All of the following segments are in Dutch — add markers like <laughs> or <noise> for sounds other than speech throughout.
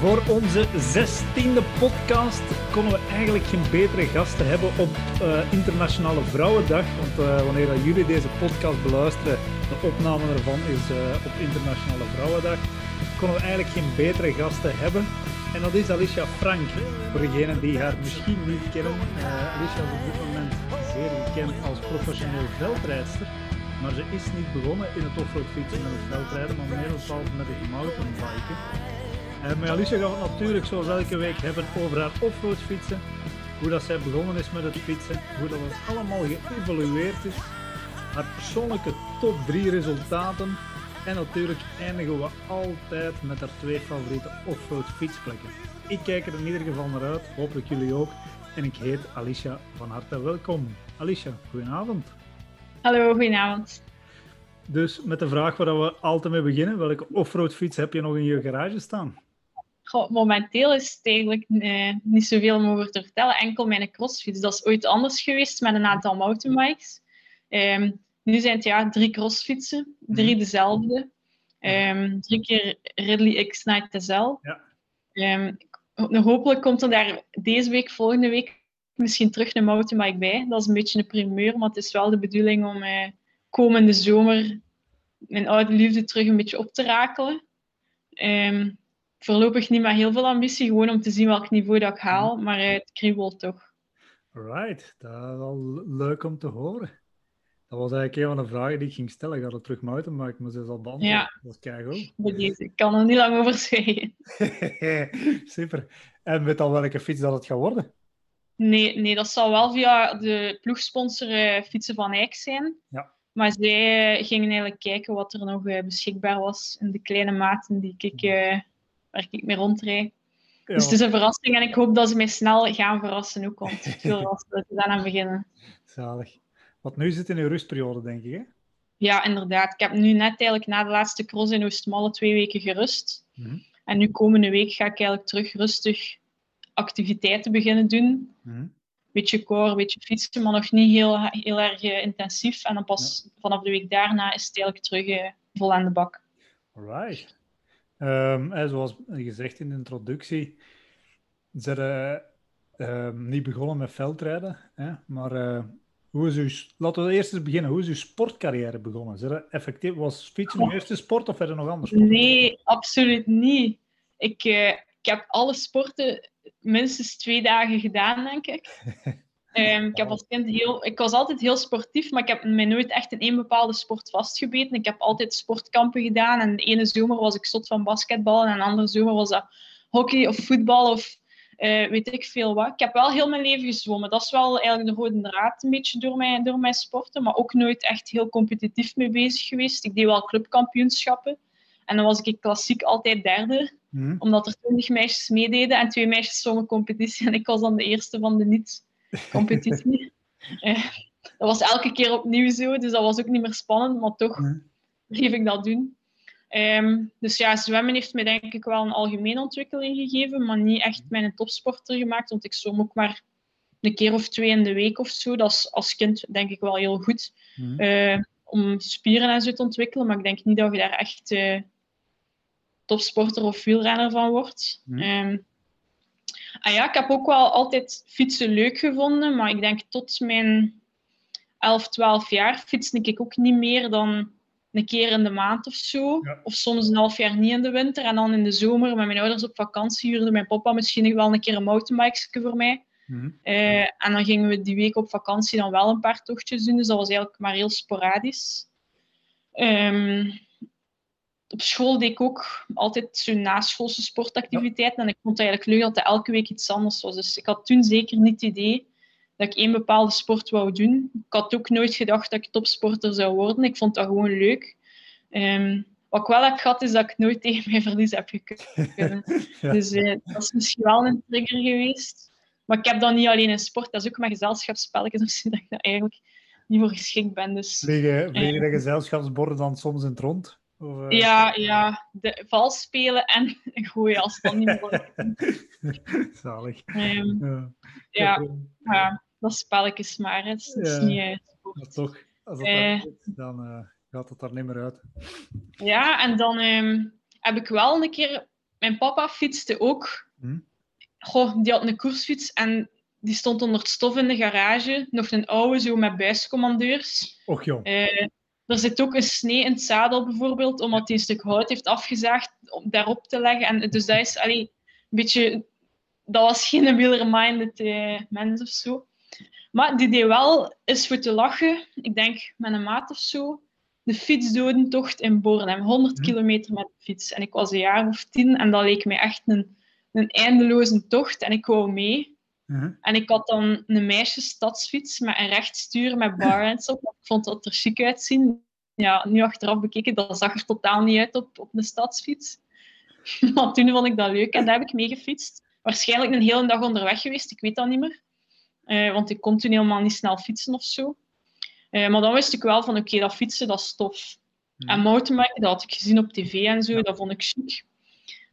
Voor onze zestiende podcast konden we eigenlijk geen betere gasten hebben op uh, Internationale Vrouwendag. Want uh, wanneer jullie deze podcast beluisteren, de opname ervan is uh, op Internationale Vrouwendag, konden we eigenlijk geen betere gasten hebben. En dat is Alicia Frank. Voor degenen die haar misschien niet kennen, Alicia is op dit moment zeer bekend als professioneel veldrijdster. Maar ze is niet begonnen in het offroad fietsen met het veldrijden, maar meer bepaald met het mountainbiken. En met Alicia gaan we het natuurlijk zoals elke week hebben over haar offroad fietsen. Hoe dat zij begonnen is met het fietsen, hoe dat het allemaal geëvolueerd is. Haar persoonlijke top 3 resultaten. En natuurlijk eindigen we altijd met haar twee favoriete offroad fietsplekken. Ik kijk er in ieder geval naar uit, hopelijk jullie ook. En ik heet Alicia van harte welkom. Alicia, goedenavond. Hallo, goedenavond. Dus met de vraag waar we altijd mee beginnen, welke offroad fiets heb je nog in je garage staan? Momenteel is het eigenlijk eh, niet zoveel om over te vertellen. Enkel mijn crossfiets. Dat is ooit anders geweest met een aantal mountainbikes. Um, nu zijn het ja, drie crossfietsen, drie mhm. dezelfde. Um, drie keer Ridley X Night SL. Ja. Um, hopelijk komt er daar deze week, volgende week, misschien terug een mountainbike bij. Dat is een beetje een primeur, maar het is wel de bedoeling om uh, komende zomer mijn oude liefde terug een beetje op te rakelen. Um, voorlopig niet met heel veel ambitie, gewoon om te zien welk niveau dat ik haal, maar het kriebelt toch. Right, dat is wel leuk om te horen. Dat was eigenlijk een van de vragen die ik ging stellen. Ik ga het terug mountainbiken, maar ze is al beantwoord. Ja. Dat is deze. Ik kan er niet lang over zwijgen. <laughs> Super. En weet al welke fiets dat het gaat worden? Nee, nee dat zal wel via de ploegsponsor uh, Fietsen van Eyck zijn. Ja. Maar zij uh, gingen eigenlijk kijken wat er nog uh, beschikbaar was in de kleine maten die ik waar ik mee rondrijd. Dus het is een verrassing en ik hoop dat ze mij snel gaan verrassen ook, want ik wil <laughs> als we aan het beginnen. Zalig. Want nu zit in een rustperiode, denk ik, hè? Ja, inderdaad. Ik heb nu net eigenlijk na de laatste cross in Oostmalle twee weken gerust. Mhm. En nu komende week ga ik eigenlijk terug rustig activiteiten beginnen doen. Mm Beetje core, beetje fietsen, maar nog niet heel, heel erg uh, intensief. En dan pas vanaf de week daarna is het eigenlijk terug uh, vol aan de bak. Alright. Um, zoals gezegd in de introductie, ze uh, niet begonnen met veldrijden, hè, maar uh, hoe is uw, laten we eerst eens beginnen. Hoe is uw sportcarrière begonnen? Ze effectief, was fietsen uw eerste sport of er nog anders? Nee, absoluut niet. Ik, uh, ik heb alle sporten minstens twee dagen gedaan, denk ik. <laughs> Um, ik, heb als kind heel, ik was altijd heel sportief, maar ik heb mij nooit echt in één bepaalde sport vastgebeten. Ik heb altijd sportkampen gedaan. En de ene zomer was ik zot van basketbal. En de andere zomer was dat hockey of voetbal of uh, weet ik veel wat. Ik heb wel heel mijn leven gezwommen. Dat is wel eigenlijk de rode draad een beetje door mijn, door mijn sporten. Maar ook nooit echt heel competitief mee bezig geweest. Ik deed wel clubkampioenschappen. En dan was ik klassiek altijd derde. Mhm. Omdat er twintig meisjes meededen en twee meisjes zwommen competitie. En ik was dan de eerste van de niet competitie. <laughs> Eh, dat was elke keer opnieuw zo, dus dat was ook niet meer spannend, maar toch bleef ik dat doen. Ehm, dus ja, zwemmen heeft mij denk ik wel een algemene ontwikkeling gegeven, maar niet echt mijn topsporter gemaakt, want ik zwom ook maar een keer of twee in de week of zo. Dat is als kind denk ik wel heel goed uh, om spieren en zo te ontwikkelen, maar ik denk niet dat je daar echt uh, topsporter of wielrenner van wordt. Mm. Ah ja, ik heb ook wel altijd fietsen leuk gevonden, maar ik denk tot mijn 11, 12 jaar fietste ik ook niet meer dan een keer in de maand of zo. Of soms een half jaar niet in de winter. En dan in de zomer met mijn ouders op vakantie huurde mijn papa misschien wel een keer een mountainbike voor mij. Mhm. Eh, en dan gingen we die week op vakantie dan wel een paar tochtjes doen. Dus dat was eigenlijk maar heel sporadisch. Um, op school deed ik ook altijd zo'n naschoolse sportactiviteiten. En ik vond het eigenlijk leuk dat het elke week iets anders was. Dus ik had toen zeker niet het idee dat ik één bepaalde sport wou doen. Ik had ook nooit gedacht dat ik topsporter zou worden. Ik vond dat gewoon leuk. Um, wat ik wel heb gehad, is dat ik nooit <laughs> tegen mijn verlies heb gekund. <laughs> Dus uh, dat is misschien wel een trigger geweest. Maar ik heb dan niet alleen in sport, dat is ook mijn gezelschapsspelletjes. <laughs> Dus dat ik daar eigenlijk niet voor geschikt ben. Dus, vliegen uh, de gezelschapsborden dan soms in het rond? Of, uh... Ja, ja. De, vals spelen en <laughs> gooien als het dan niet meer <laughs> Zalig. Um, ja. Ja, ja, dat spelletjes maar. Het is, niet uh, maar toch, als dat uh, dan gaat het er niet meer uit. Ja, en dan um, heb ik wel een keer mijn papa fietste ook. Hm. Goh, die had een koersfiets en die stond onder het stof in de garage. Nog een oude, zo met buiscommandeurs. Och joh. Er zit ook een snee in het zadel bijvoorbeeld, omdat hij een stuk hout heeft afgezaagd om daarop te leggen. En dus dat is allee, een beetje... Dat was geen wheeler-minded eh, mens of zo. Maar die deed wel eens voor te lachen, ik denk met een maat of zo, de fietsdodentocht in Bornem. 100 Hm. kilometer met de fiets. En ik was een jaar of tien en dat leek mij echt een, een eindeloze tocht. En ik wou mee. Mhm. En ik had dan een meisjesstadsfiets met een rechtstuur met barhands op. Ik vond dat er chic uitzien. Ja, nu achteraf bekeken, dat zag er totaal niet uit op, op een stadsfiets. <laughs> maar toen vond ik dat leuk en daar heb ik mee gefietst. Waarschijnlijk een hele dag onderweg geweest, ik weet dat niet meer. Eh, want ik kon toen helemaal niet snel fietsen of zo. Eh, maar dan wist ik wel van, oké, dat fietsen, dat is tof. Mhm. En mountainbiken, dat had ik gezien op tv en zo, dat vond ik chic.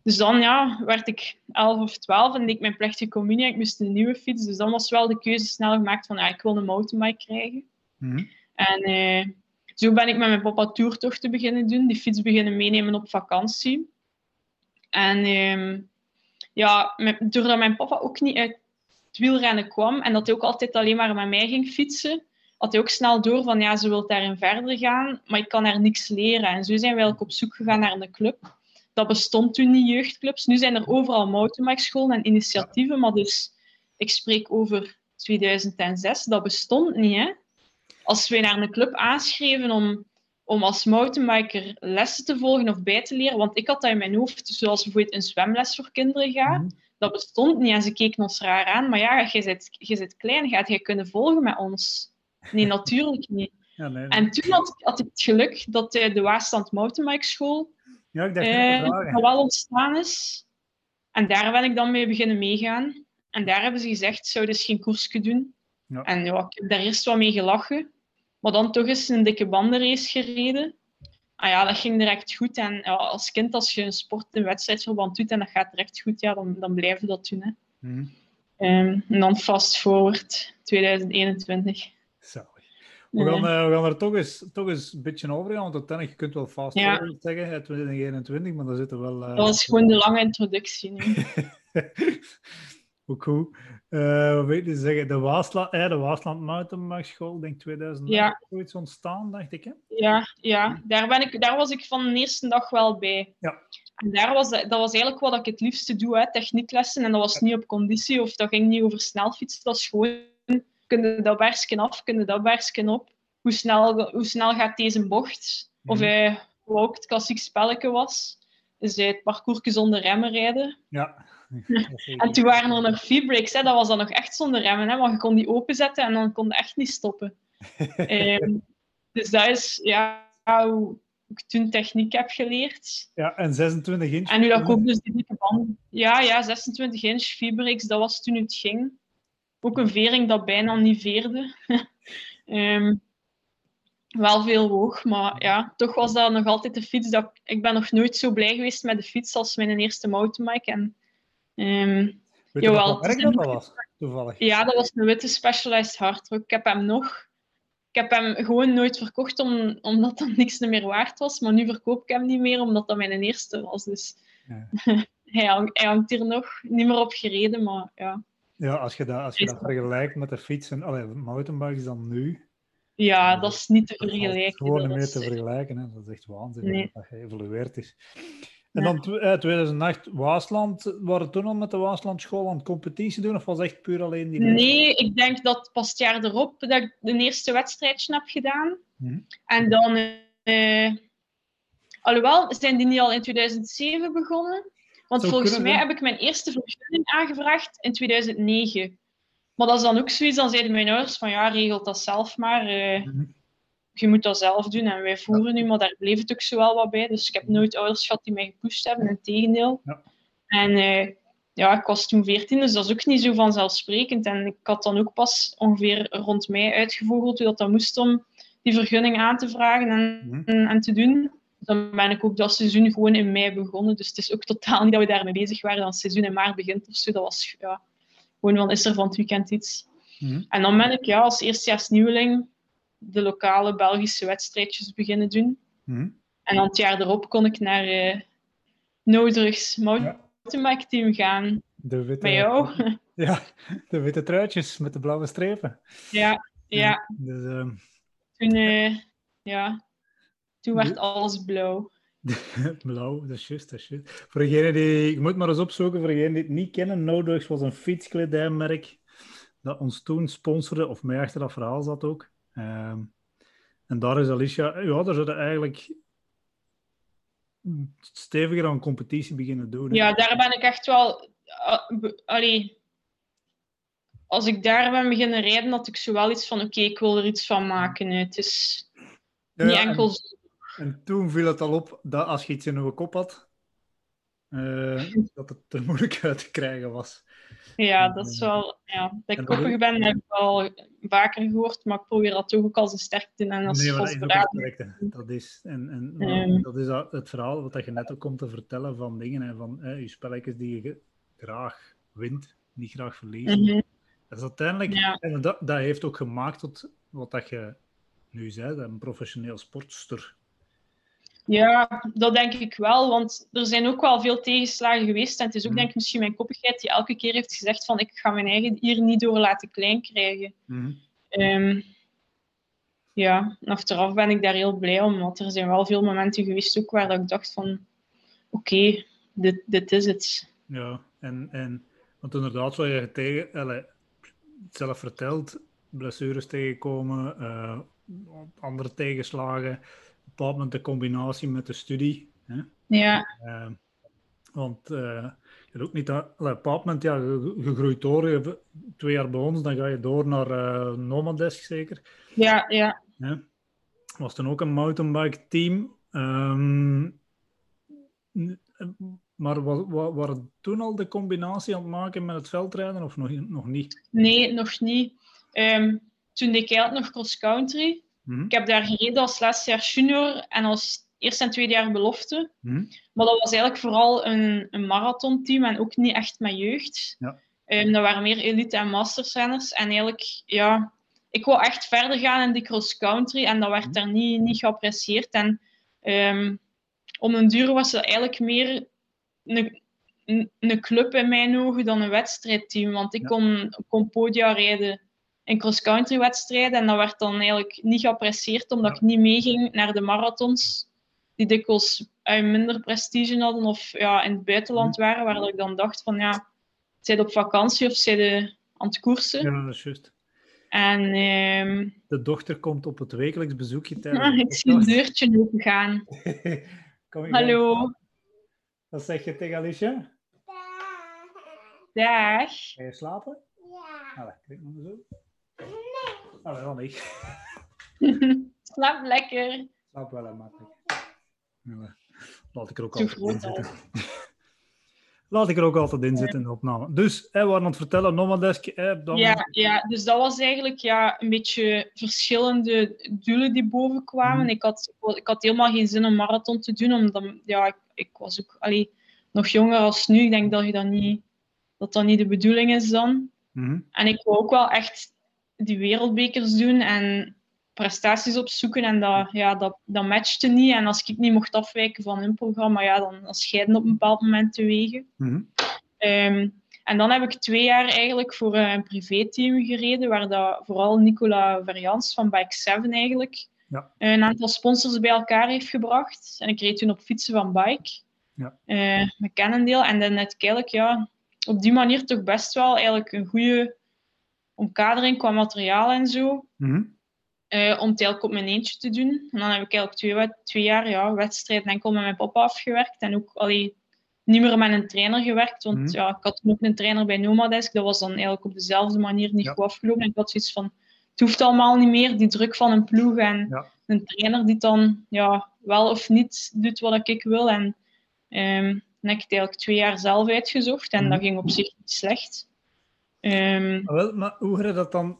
Dus dan ja, werd ik 11 of 12 en deed ik mijn plechtige communie. Ik moest een nieuwe fiets, dus dan was wel de keuze snel gemaakt van, ja, ik wil een mountainbike krijgen. Mhm. En eh, zo ben ik met mijn papa toertochten beginnen doen, die fiets beginnen meenemen op vakantie. En ehm, ja, met- doordat mijn papa ook niet uit het wielrennen kwam en dat hij ook altijd alleen maar met mij ging fietsen, had hij ook snel door van ja, ze wil daarin verder gaan, maar ik kan haar niks leren. En zo zijn we eigenlijk op zoek gegaan naar een club. Dat bestond toen niet, jeugdclubs. Nu zijn er overal mountainbikescholen en initiatieven, maar dus ik spreek over 2006, dat bestond niet. Hè? Als wij naar een club aanschreven om, om als mountainbiker lessen te volgen of bij te leren, want ik had dat in mijn hoofd, zoals bijvoorbeeld een zwemles voor kinderen gaat, Mhm. dat bestond niet en ze keken ons raar aan. Maar ja, je bent, je bent klein, gaat jij kunnen volgen met ons? Nee, <laughs> natuurlijk niet. Ja, nee, nee. En toen had, had ik het geluk dat eh, de Waasland Mountainbike School ja, ik dacht dat wel ontstaan is. En daar ben ik dan mee beginnen meegaan. En daar hebben ze gezegd, zou dus geen koersje doen. Ja. En ja, ik heb daar eerst wel mee gelachen. Maar dan toch eens een dikke bandenrace gereden. Ah ja, dat ging direct goed. En ja, als kind, als je een sport, een wedstrijdverband doet en dat gaat direct goed, ja, dan, dan blijf je dat doen. Hè. Mhm. Ehm, en dan fast forward 2021. Zalig. We gaan, eh, we gaan er toch eens, toch eens een beetje over gaan, want uiteindelijk, je kunt wel fast Ja. zeggen, uit 2021, maar daar zitten wel... eh, Dat was gewoon de lange introductie. nu. <laughs> Ook goed. Wat weet je zeggen? De Waasland, eh, de Waasland Mountainbike School, denk 2000 Ja. zoiets ontstaan, dacht ik. Hè? Ja, ja. Daar, ben ik, daar was ik van de eerste dag wel bij. Ja. En daar was, dat was eigenlijk wat ik het liefste doe, hè, technieklessen. En dat was niet op conditie of dat ging niet over snelfietsen. Dat is gewoon, kun je dat bergsken af, kun je dat bergsken op. Hoe snel, hoe snel gaat deze bocht? Of Mhm. hij, hoe ook het klassiek spelletje was. Dus hij het parcours zonder remmen rijden. Ja. Is. <laughs> En toen waren er nog V-brakes, hè. dat was dan nog echt zonder remmen. Hè, want je kon die openzetten en dan kon je echt niet stoppen. <laughs> Ehm, dus dat is ja, hoe ik toen techniek heb geleerd. Ja, en 26 inch. En nu dat ik ook dus die dikke banden... Ja, ja, 26 inch V-brakes, dat was toen het ging. Ook een vering dat bijna niet veerde. <laughs> Ehm, wel veel woog, maar ja, toch was dat nog altijd de fiets. Dat, ik- ben nog nooit zo blij geweest met de fiets als mijn eerste mountainbike. En, ehm, Weet je jawel, merk dat dat was? Toevallig. ja, dat was een witte Specialized Hardrock. Ik heb hem nog. Ik heb hem gewoon nooit verkocht om, omdat dat <laughs> niks meer waard was. Maar nu verkoop ik hem niet meer omdat dat mijn eerste was. Dus Ja. <laughs> hij, hang- hij hangt hier nog. Niet meer op gereden, maar ja. Ja, als je dat, als je dat Is- vergelijkt met de fietsen, allee, mountainbikes dan nu, Ja, dat is niet te dat vergelijken. gewoon niet meer is- te vergelijken. Hè. Dat is echt waanzin Nee. dat geëvolueerd is. En dan eh, 2008 Waasland, waren toen al met de Waaslandschool aan het competitie doen, of was echt puur alleen die... Nee, ik denk dat pas het jaar erop dat ik de eerste wedstrijdje heb gedaan. Mhm. En dan... eh, alhoewel, zijn die niet al in 2007 begonnen? Want volgens mij heb ik mijn eerste vergunning aangevraagd in 2009. Maar dat is dan ook zoiets, dan zeiden mijn ouders van ja, regelt dat zelf maar. eh, Mhm. je moet dat zelf doen. En wij voeren nu, maar daar bleef het ook zo wel wat bij. Dus ik heb nooit ouders gehad die mij gepusht hebben, in tegendeel. Ja. En eh, ja, ik was toen 14, dus dat is ook niet zo vanzelfsprekend. En ik had dan ook pas ongeveer rond mei uitgevogeld hoe dat, dat moest om die vergunning aan te vragen en, Mhm. en, en te doen. Dan ben ik ook dat seizoen gewoon in mei begonnen. Dus het is ook totaal niet dat we daarmee bezig waren. Dat het seizoen in maart begint of zo. Dat was ja, gewoon van, is er van het weekend iets? Mhm. En dan ben ik ja, als eerstejaarsnieuweling de lokale Belgische wedstrijdjes beginnen doen. Mhm. En dan het jaar erop kon ik naar, eh, nodig mountainbike-team gaan. De witte, Bij jou? <laughs> Ja, de witte truitjes met de blauwe strepen. Ja, ja. Dus, ehm, Toen, eh, ja. Toen werd alles blauw. <laughs> blauw, dat is juist, dat is juist. Voor degenen die, ik moet maar eens opzoeken, voor degenen die het niet kennen, Nodogs was een fietskledijmerk dat ons toen sponsorde, of mij achter dat verhaal zat ook. Ehm, en daar is Alicia, ja, daar zouden eigenlijk steviger aan competitie beginnen doen. hè. Ja, daar ben ik echt wel... allee, als ik daar ben beginnen rijden, had ik zo wel iets van, oké, ik wil er iets van maken. hè. Het is Ja, niet en- enkel... En toen viel het al op dat als je iets in je kop had, eh, dat het te moeilijk <laughs> uit te krijgen was. Ja, dat is wel... Ja, dat En ik koppig ben, heb ik wel vaker gehoord, maar ik probeer dat toch ook als een sterkte en als nee, maar dat is ook. Dat is, en, en, Ehm. dat is het verhaal wat je net ook komt te vertellen van dingen en van eh, je spelletjes die je graag wint, niet graag verliest. Mhm. Dat is uiteindelijk, Ja. en dat, dat heeft ook gemaakt tot wat dat je nu zei, een professioneel sportster. Ja, dat denk ik wel, want er zijn ook wel veel tegenslagen geweest. En het is ook Mhm. denk ik misschien mijn koppigheid die elke keer heeft gezegd van ik ga mijn eigen hier niet door laten klein krijgen. Ehm, ja, en achteraf ben ik daar heel blij om, want er zijn wel veel momenten geweest ook waar dat ik dacht van oké, dit, dit is het. Ja, en, en want inderdaad, wat je tegen, zelf vertelt, blessures tegenkomen, eh, andere tegenslagen, bepaald moment de combinatie met de studie. Hè? Ja, Eh, want eh, je ook niet dat, op een bepaald moment, ja, groeit door, je twee jaar bij ons, dan ga je door naar eh Nomadesk zeker. ja, ja. Was toen ook een mountainbike team. Ehm, n- maar wa- wa- waren toen al de combinatie aan het maken met het veldrijden of nog, nog niet? Nee, nog niet. Ehm, toen deed ik eigenlijk nog cross-country. Mhm. Ik heb daar gereden als laatste jaar junior en als eerste en tweede jaar belofte. Mhm. Maar dat was eigenlijk vooral een, een marathonteam en ook niet echt met jeugd. Ja. Ehm, dat waren meer elite- en mastersrenners. En eigenlijk, ja, ik wou echt verder gaan in die cross-country en dat werd Mhm. daar niet, niet geapprecieerd. En ehm, om een duur was het eigenlijk meer een, een, een club in mijn ogen dan een wedstrijdteam. Want ik Ja. kon, kon podia rijden in cross-country wedstrijden en dat werd dan eigenlijk niet geapprecieerd omdat Ja. ik niet meeging naar de marathons die dikwijls eh, minder prestige hadden of ja, in het buitenland waren, waar dat ik dan dacht van ja, zijn op vakantie of zijn de aan het koersen? Ja, dat is juist. En ehm, De dochter komt op het wekelijks bezoekje <laughs> tijdens ah, de ik zie een deurtje opengaan. <laughs> Kom je Hallo, gaan? Wat zeg je tegen Alicia? dag. Ga je slapen? Ja. Allee, kijk maar zo. Allee, dan niet. Slaap lekker. Slaap wel, hè, makkelijk. Ja, laat ik er ook Te altijd in zitten. <laughs> Laat ik er ook altijd in zitten in de opname. Dus, hè, we waren aan het vertellen, Nomadesk, hè, dan... Ja, ja, dus dat was eigenlijk ja, een beetje verschillende doelen die boven kwamen. Mhm. Ik, had, ik had helemaal geen zin om marathon te doen, omdat ja, ik, ik was ook allee, nog jonger als nu. Ik denk dat je dat niet, dat, dat niet de bedoeling is dan. Mhm. En ik wou ook wel echt die wereldbekers doen en prestaties opzoeken. En dat, ja, dat, dat matchte niet. En als ik niet mocht afwijken van hun programma, ja, dan, dan scheiden op een bepaald moment de wegen. Mhm. Ehm, en dan heb ik twee jaar eigenlijk voor een privéteam gereden, waar dat vooral Nicola Varians van Bike 7 eigenlijk Ja. een aantal sponsors bij elkaar heeft gebracht. En ik reed toen op fietsen van Bike, Ja. eh, met Cannondale. En dan net eigenlijk ja, op die manier toch best wel eigenlijk een goede omkadering qua materiaal en zo. Mhm. eh, om het eigenlijk op mijn eentje te doen. En dan heb ik eigenlijk twee, twee jaar ja, wedstrijden enkel met mijn papa afgewerkt. En ook allee, niet meer met een trainer gewerkt. Want Mhm. ja, ik had ook een trainer bij Nomadesk. Dat was dan eigenlijk op dezelfde manier niet Ja. goed afgelopen. En ik had zoiets van, het hoeft allemaal niet meer. Die druk van een ploeg en Ja. een trainer die dan ja, wel of niet doet wat ik wil. En ehm, dan heb ik het eigenlijk twee jaar zelf uitgezocht. En Mhm. dat ging op zich niet slecht. Ehm, Wel, maar hoe je dat dan...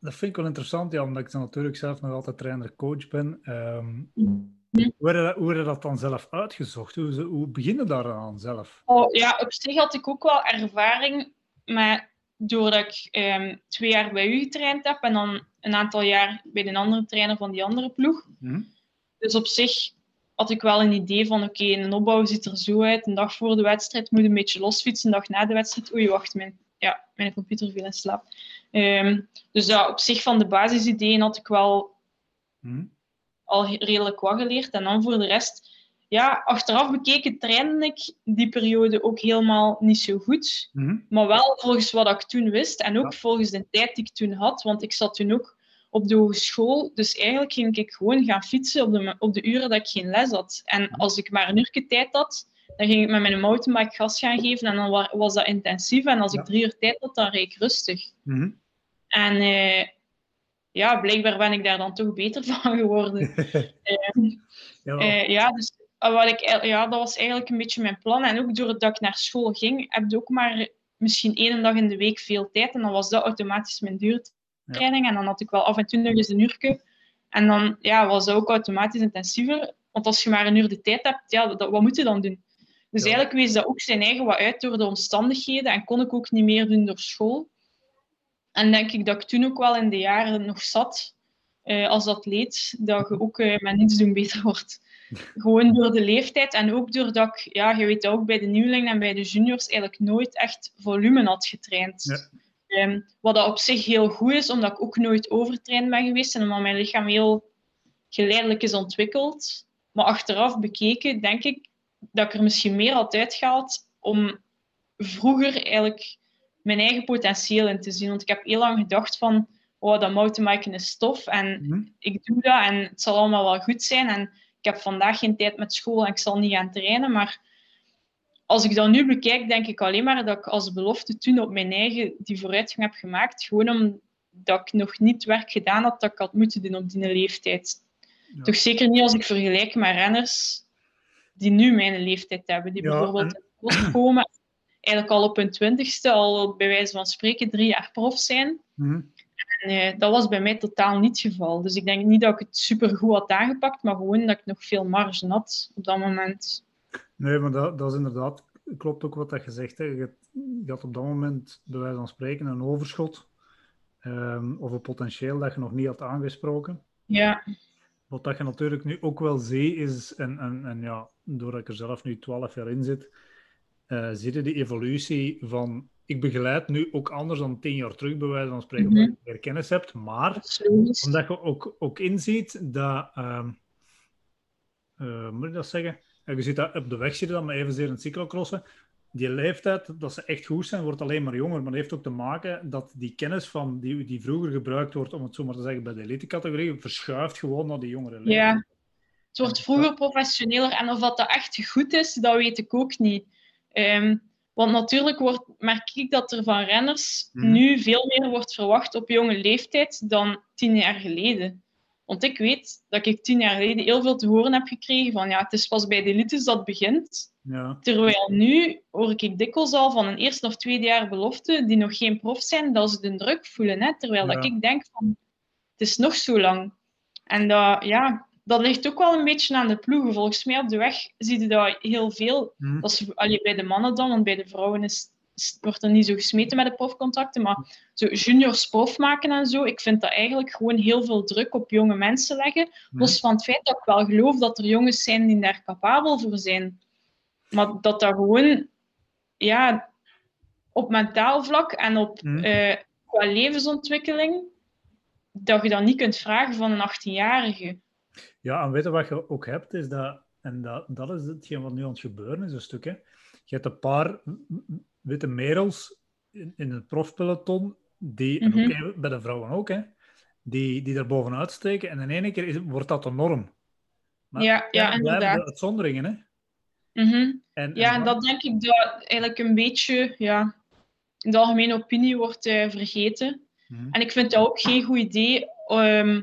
Dat vind ik wel interessant, ja, omdat ik dan natuurlijk zelf nog altijd trainer-coach ben. Ehm, hoe, heb je dat, je dan zelf uitgezocht? Hoe, hoe begin je daaraan zelf? Oh, ja, op zich had ik ook wel ervaring, maar doordat ik ehm, twee jaar bij u getraind heb en dan een aantal jaar bij een andere trainer van die andere ploeg. Mhm. Dus op zich had ik wel een idee van, oké, een opbouw ziet er zo uit. Een dag voor de wedstrijd moet een beetje losfietsen. Een dag na de wedstrijd, oei, wacht, mijn, ja, mijn computer viel in slaap. Ehm, dus ja, op zich van de basisideeën had ik wel Mhm. al redelijk wat geleerd. En dan voor de rest, ja, achteraf bekeken trainde ik die periode ook helemaal niet zo goed. Mhm. Maar wel volgens wat ik toen wist en ook Ja. volgens de tijd die ik toen had. Want ik zat toen ook op de hogeschool. Dus eigenlijk ging ik gewoon gaan fietsen op de, op de uren dat ik geen les had. En als ik maar een uurtje tijd had, dan ging ik met mijn mountainbike gas gaan geven. En dan wa- was dat intensief. En als Ja. ik drie uur tijd had, dan reed ik rustig. Mhm. En eh, ja, blijkbaar ben ik daar dan toch beter <laughs> van geworden. <laughs> Ja, Eh, ja, dus eh, wat ik, ja, dat was eigenlijk een beetje mijn plan. En ook doordat ik naar school ging, heb ik ook maar misschien één dag in de week veel tijd. En dan was dat automatisch mijn duurtraining. En dan had ik wel af en toe nog eens een uurtje. En dan ja, was dat ook automatisch intensiever. Want als je maar een uur de tijd hebt, ja, dat, wat moet je dan doen? Dus Ja. eigenlijk wees dat ook zijn eigen wat uit door de omstandigheden. En kon ik ook niet meer doen door school. En denk ik dat ik toen ook wel in de jaren nog zat eh, als atleet, dat je ook eh, met niets doen beter wordt. <laughs> Gewoon door de leeftijd en ook doordat ik, ja, je weet dat ook bij de nieuwelingen en bij de juniors, eigenlijk nooit echt volume had getraind. Ja. Ehm, wat dat op zich heel goed is, omdat ik ook nooit overtraind ben geweest en omdat mijn lichaam heel geleidelijk is ontwikkeld. Maar achteraf bekeken, denk ik dat ik er misschien meer had uitgehaald om vroeger eigenlijk mijn eigen potentieel in te zien. Want ik heb heel lang gedacht van, oh, dat mountainbiken is tof en Mhm. ik doe dat en het zal allemaal wel goed zijn. En ik heb vandaag geen tijd met school en ik zal niet gaan trainen. Maar als ik dat nu bekijk, denk ik alleen maar dat ik als belofte toen op mijn eigen die vooruitgang heb gemaakt. Gewoon omdat ik nog niet werk gedaan had dat ik had moeten doen op die leeftijd. Ja. Toch zeker niet als ik vergelijk met renners die nu mijn leeftijd hebben. Die Ja, bijvoorbeeld en- komen, eigenlijk al op hun twintigste, al bij wijze van spreken drie jaar prof zijn. Mhm. En, eh, dat was bij mij totaal niet het geval. Dus ik denk niet dat ik het supergoed had aangepakt, maar gewoon dat ik nog veel marge had op dat moment. Nee, maar dat, dat is inderdaad, klopt ook wat dat je zegt. Hè. Je, had op dat moment, bij wijze van spreken, een overschot ehm, of een potentieel dat je nog niet had aangesproken. Ja, Wat dat je natuurlijk nu ook wel ziet is, en, en, en ja, doordat ik er zelf nu 12 jaar in zit, eh zie je die evolutie van. Ik begeleid nu ook anders dan 10 jaar terug, bij wijze van spreken, Mhm. omdat je meer kennis hebt. Maar omdat je ook, ook inziet dat. ehm eh, moet ik dat zeggen? Je ziet dat op de weg zitten dan, maar evenzeer in het cyclocrossen. Die leeftijd, dat ze echt goed zijn, wordt alleen maar jonger. Maar dat heeft ook te maken dat die kennis van die, die vroeger gebruikt wordt, om het zo maar te zeggen, bij de elite-categorie, verschuift gewoon naar die jongere leeftijd. Ja. Het wordt vroeger professioneler en of dat, dat echt goed is, dat weet ik ook niet. Ehm, want natuurlijk wordt, merk ik dat er van renners Mhm. nu veel meer wordt verwacht op jonge leeftijd dan tien jaar geleden. Want ik weet dat ik tien jaar geleden heel veel te horen heb gekregen van ja, het is pas bij de elites dat begint. Ja. Terwijl nu hoor ik dikwijls al van een eerste of tweede jaar belofte die nog geen prof zijn, dat ze de druk voelen. Hè? Terwijl Ja. dat ik denk van, het is nog zo lang. En dat, ja, dat ligt ook wel een beetje aan de ploegen. Volgens mij op de weg zie je dat heel veel. Hm. Dat is, allee, bij de mannen dan, want bij de vrouwen is, wordt er niet zo gesmeten met de profcontracten. Maar zo juniors prof maken en zo, ik vind dat eigenlijk gewoon heel veel druk op jonge mensen leggen. Hm. Los van het feit dat ik wel geloof dat er jongens zijn die daar capabel voor zijn. Maar dat dat gewoon ja, op mentaal vlak en op Hm. eh, qua levensontwikkeling, dat je dat niet kunt vragen van een 18-jarige. Ja, en weet je wat je ook hebt, is dat, en dat, dat is hetgeen wat nu aan het gebeuren is, een stuk. Hè. Je hebt een paar witte merels in, in het profpeloton, die, en ook, Mhm. bij de vrouwen ook, hè, die, die er bovenuit steken. En in één keer is, wordt dat de norm. Maar Ja, ja, inderdaad. de uitzonderingen. Hè. Mhm. En, Ja, en dat- dat denk ik dat eigenlijk een beetje ja, in de algemene opinie wordt eh, vergeten. Mhm. En ik vind dat ook geen goed idee, ehm,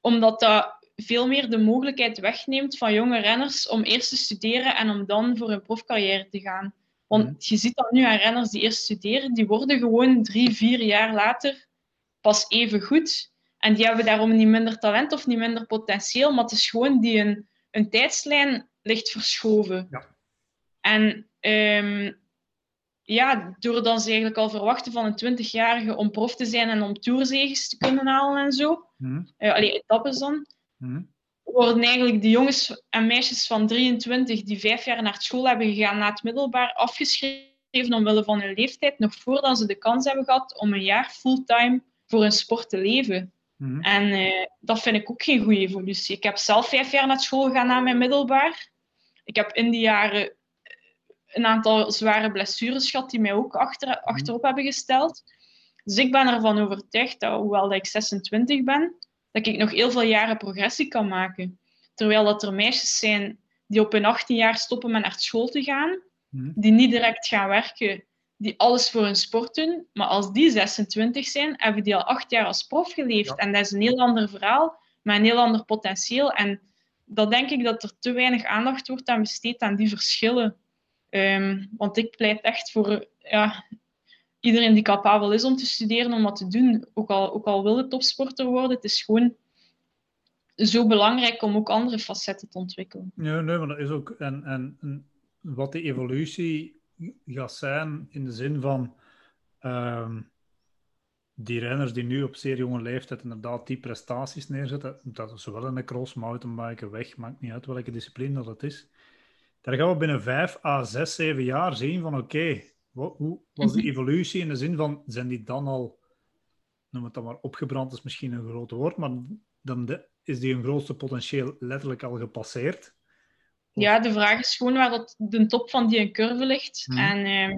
omdat dat veel meer de mogelijkheid wegneemt van jonge renners om eerst te studeren en om dan voor hun profcarrière te gaan. Want Mhm. je ziet dat nu aan renners die eerst studeren, die worden gewoon drie, vier jaar later pas even goed. En die hebben daarom niet minder talent of niet minder potentieel, maar het is gewoon die een, een tijdslijn ligt verschoven. Ja. En ehm, ja, doordat ze eigenlijk al verwachten van een 20-jarige om prof te zijn en om tourzeges te kunnen halen en zo, Mhm. uh, allee, etappes dan, Mhm. worden eigenlijk de jongens en meisjes van 23 die vijf jaar naar school hebben gegaan na het middelbaar afgeschreven omwille van hun leeftijd, nog voordat ze de kans hebben gehad om een jaar fulltime voor hun sport te leven. Mhm. En eh, dat vind ik ook geen goede evolutie. Ik heb zelf vijf jaar naar school gegaan na mijn middelbaar. Ik heb in die jaren een aantal zware blessures gehad die mij ook achter, achterop hebben gesteld. Dus ik ben ervan overtuigd dat, hoewel dat ik 26 ben, dat ik nog heel veel jaren progressie kan maken. Terwijl dat er meisjes zijn die op hun 18 jaar stoppen met naar school te gaan, Mhm. die niet direct gaan werken, die alles voor hun sport doen. Maar als die 26 zijn, hebben die al acht jaar als prof geleefd. Ja. En dat is een heel ander verhaal, met een heel ander potentieel. En dat denk ik dat er te weinig aandacht wordt aan besteed aan die verschillen. Ehm, want ik pleit echt voor ja, iedereen die capabel is om te studeren, om wat te doen. Ook al, ook al wil het topsporter worden, het is gewoon zo belangrijk om ook andere facetten te ontwikkelen. Nee, nee, maar dat is ook. En, en, en wat de evolutie gaat zijn in de zin van. ehm, die renners die nu op zeer jonge leeftijd inderdaad die prestaties neerzetten, dat zowel in de cross, mountainbiken, weg, maakt niet uit welke discipline dat is. Daar gaan we binnen vijf à zes, zeven jaar zien van oké, wat- hoe was die evolutie in de zin van, zijn die dan al, noem het dan maar, opgebrand is misschien een groot woord, maar dan de- is die hun grootste potentieel letterlijk al gepasseerd? Ja, de vraag is gewoon waar dat de top van die curve ligt. Mhm. En eh,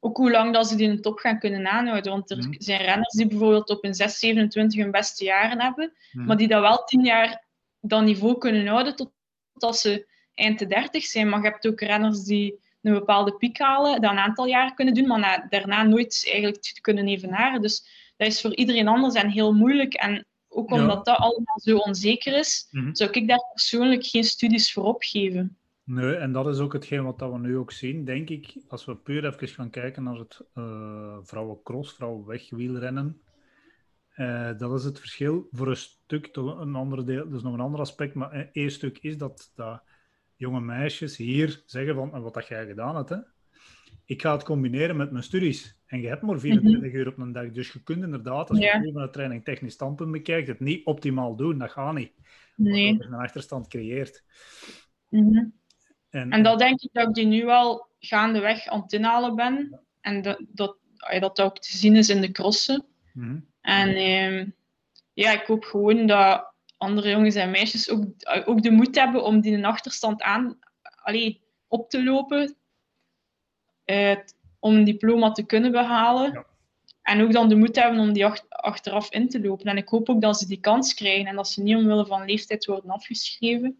ook hoe lang dat ze die top gaan kunnen aanhouden. Want er Mhm. zijn renners die bijvoorbeeld op een 6, 27 hun beste jaren hebben, Mhm. maar die dat wel 10 jaar dat niveau kunnen houden tot- totdat ze eind de 30 zijn. Maar je hebt ook renners die een bepaalde piek halen, dat een aantal jaren kunnen doen, maar na- daarna nooit eigenlijk te kunnen evenaren. Dus dat is voor iedereen anders en heel moeilijk. En ook Ja. omdat dat allemaal zo onzeker is, Mhm. zou ik daar persoonlijk geen studies voor opgeven. Nee, en dat is ook hetgeen wat dat we nu ook zien, denk ik. Als we puur even gaan kijken naar het uh, vrouwencross, vrouwenwegwielrennen. Uh, dat is het verschil voor een stuk, een ander deel, dus nog een ander aspect, maar één stuk is dat, dat jonge meisjes hier zeggen van, wat dat jij gedaan hebt, hè? ik ga het combineren met mijn studies. En je hebt maar 24 mm -hmm. uur op een dag, dus je kunt inderdaad, als je ja. van de training technisch standpunt bekijkt, het niet optimaal doen, dat gaat niet. Nee. Dat je een achterstand creëert. Mm -hmm. En, en dat denk ik dat ik die nu al gaandeweg aan het inhalen ben. En dat, dat, dat ook te zien is in de crossen. Mm -hmm. En eh, ja, ik hoop gewoon dat andere jongens en meisjes ook, ook de moed hebben om die een achterstand aan, allee, op te lopen. Uh, om een diploma te kunnen behalen. Ja. En ook dan de moed hebben om die ach achteraf in te lopen. En ik hoop ook dat ze die kans krijgen en dat ze niet omwille van leeftijd worden afgeschreven.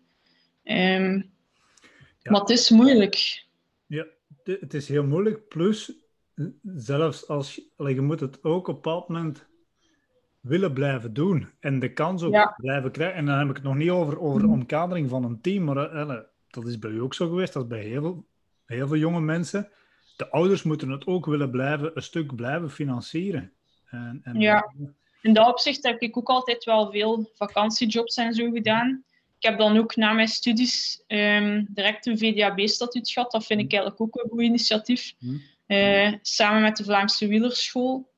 Um, ja. Maar het is moeilijk. Ja, het is heel moeilijk. Plus, zelfs als je, je moet het ook op een bepaald moment willen blijven doen. En de kans ook ja. blijven krijgen. En dan heb ik het nog niet over, over de omkadering van een team. Maar uh, dat is bij u ook zo geweest. Dat is bij heel veel, heel veel jonge mensen. De ouders moeten het ook willen blijven, een stuk blijven financieren. En, en ja, in dat opzicht heb ik ook altijd wel veel vakantiejobs en zo gedaan. Ik heb dan ook na mijn studies um, direct een VDAB-statuut gehad. Dat vind ik eigenlijk ook een goed initiatief. Uh, samen met de Vlaamse Wielerschool.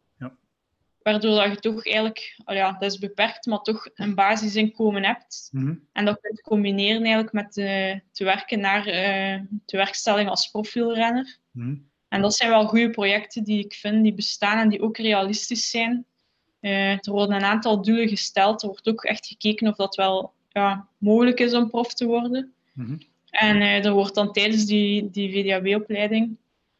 Waardoor dat je toch eigenlijk, oh ja, dat is beperkt, maar toch een basisinkomen hebt. Hmm. En dat kunt combineren eigenlijk met uh, te werken naar uh, de werkstelling als profielrenner. Hmm. En dat zijn wel goede projecten die ik vind, die bestaan en die ook realistisch zijn. Uh, er worden een aantal doelen gesteld. Er wordt ook echt gekeken of dat wel ja, mogelijk is om prof te worden. Mm-hmm. En er wordt dan tijdens die, die VDAB-opleiding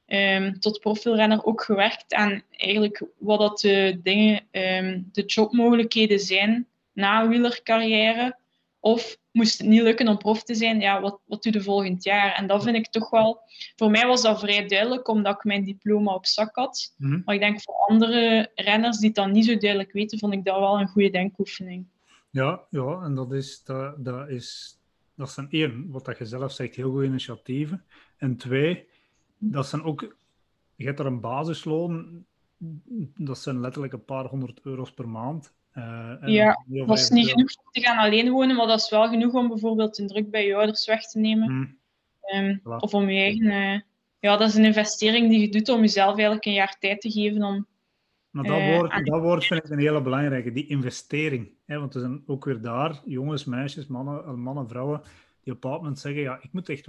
um, tot profielrenner ook gewerkt aan eigenlijk wat dat de dingen, um, de jobmogelijkheden zijn na een wielercarrière. Of moest het niet lukken om prof te zijn, ja, wat, wat doe je volgend jaar? En dat vind ik toch wel... Voor mij was dat vrij duidelijk, omdat ik mijn diploma op zak had. Mm-hmm. Maar ik denk voor andere renners die het dan niet zo duidelijk weten, vond ik dat wel een goede denkoefening. Ja, ja en dat is, dat, dat is, dat zijn één, wat dat je zelf zegt, heel goede initiatieven. En twee, dat zijn ook, je hebt er een basisloon, dat zijn letterlijk een paar honderd euro's per maand. Uh, ja, dat is niet genoeg om te gaan alleen wonen, maar dat is wel genoeg om bijvoorbeeld een druk bij je ouders weg te nemen. Hmm. Um, voilà. Of om je eigen... Uh, ja, dat is een investering die je doet om jezelf eigenlijk een jaar tijd te geven om... Maar dat, uh, woord, dat woord vind ik een hele belangrijke, die investering. Hè, want er zijn ook weer daar jongens, meisjes, mannen, eh, mannen vrouwen die moment zeggen, ja, ik moet echt,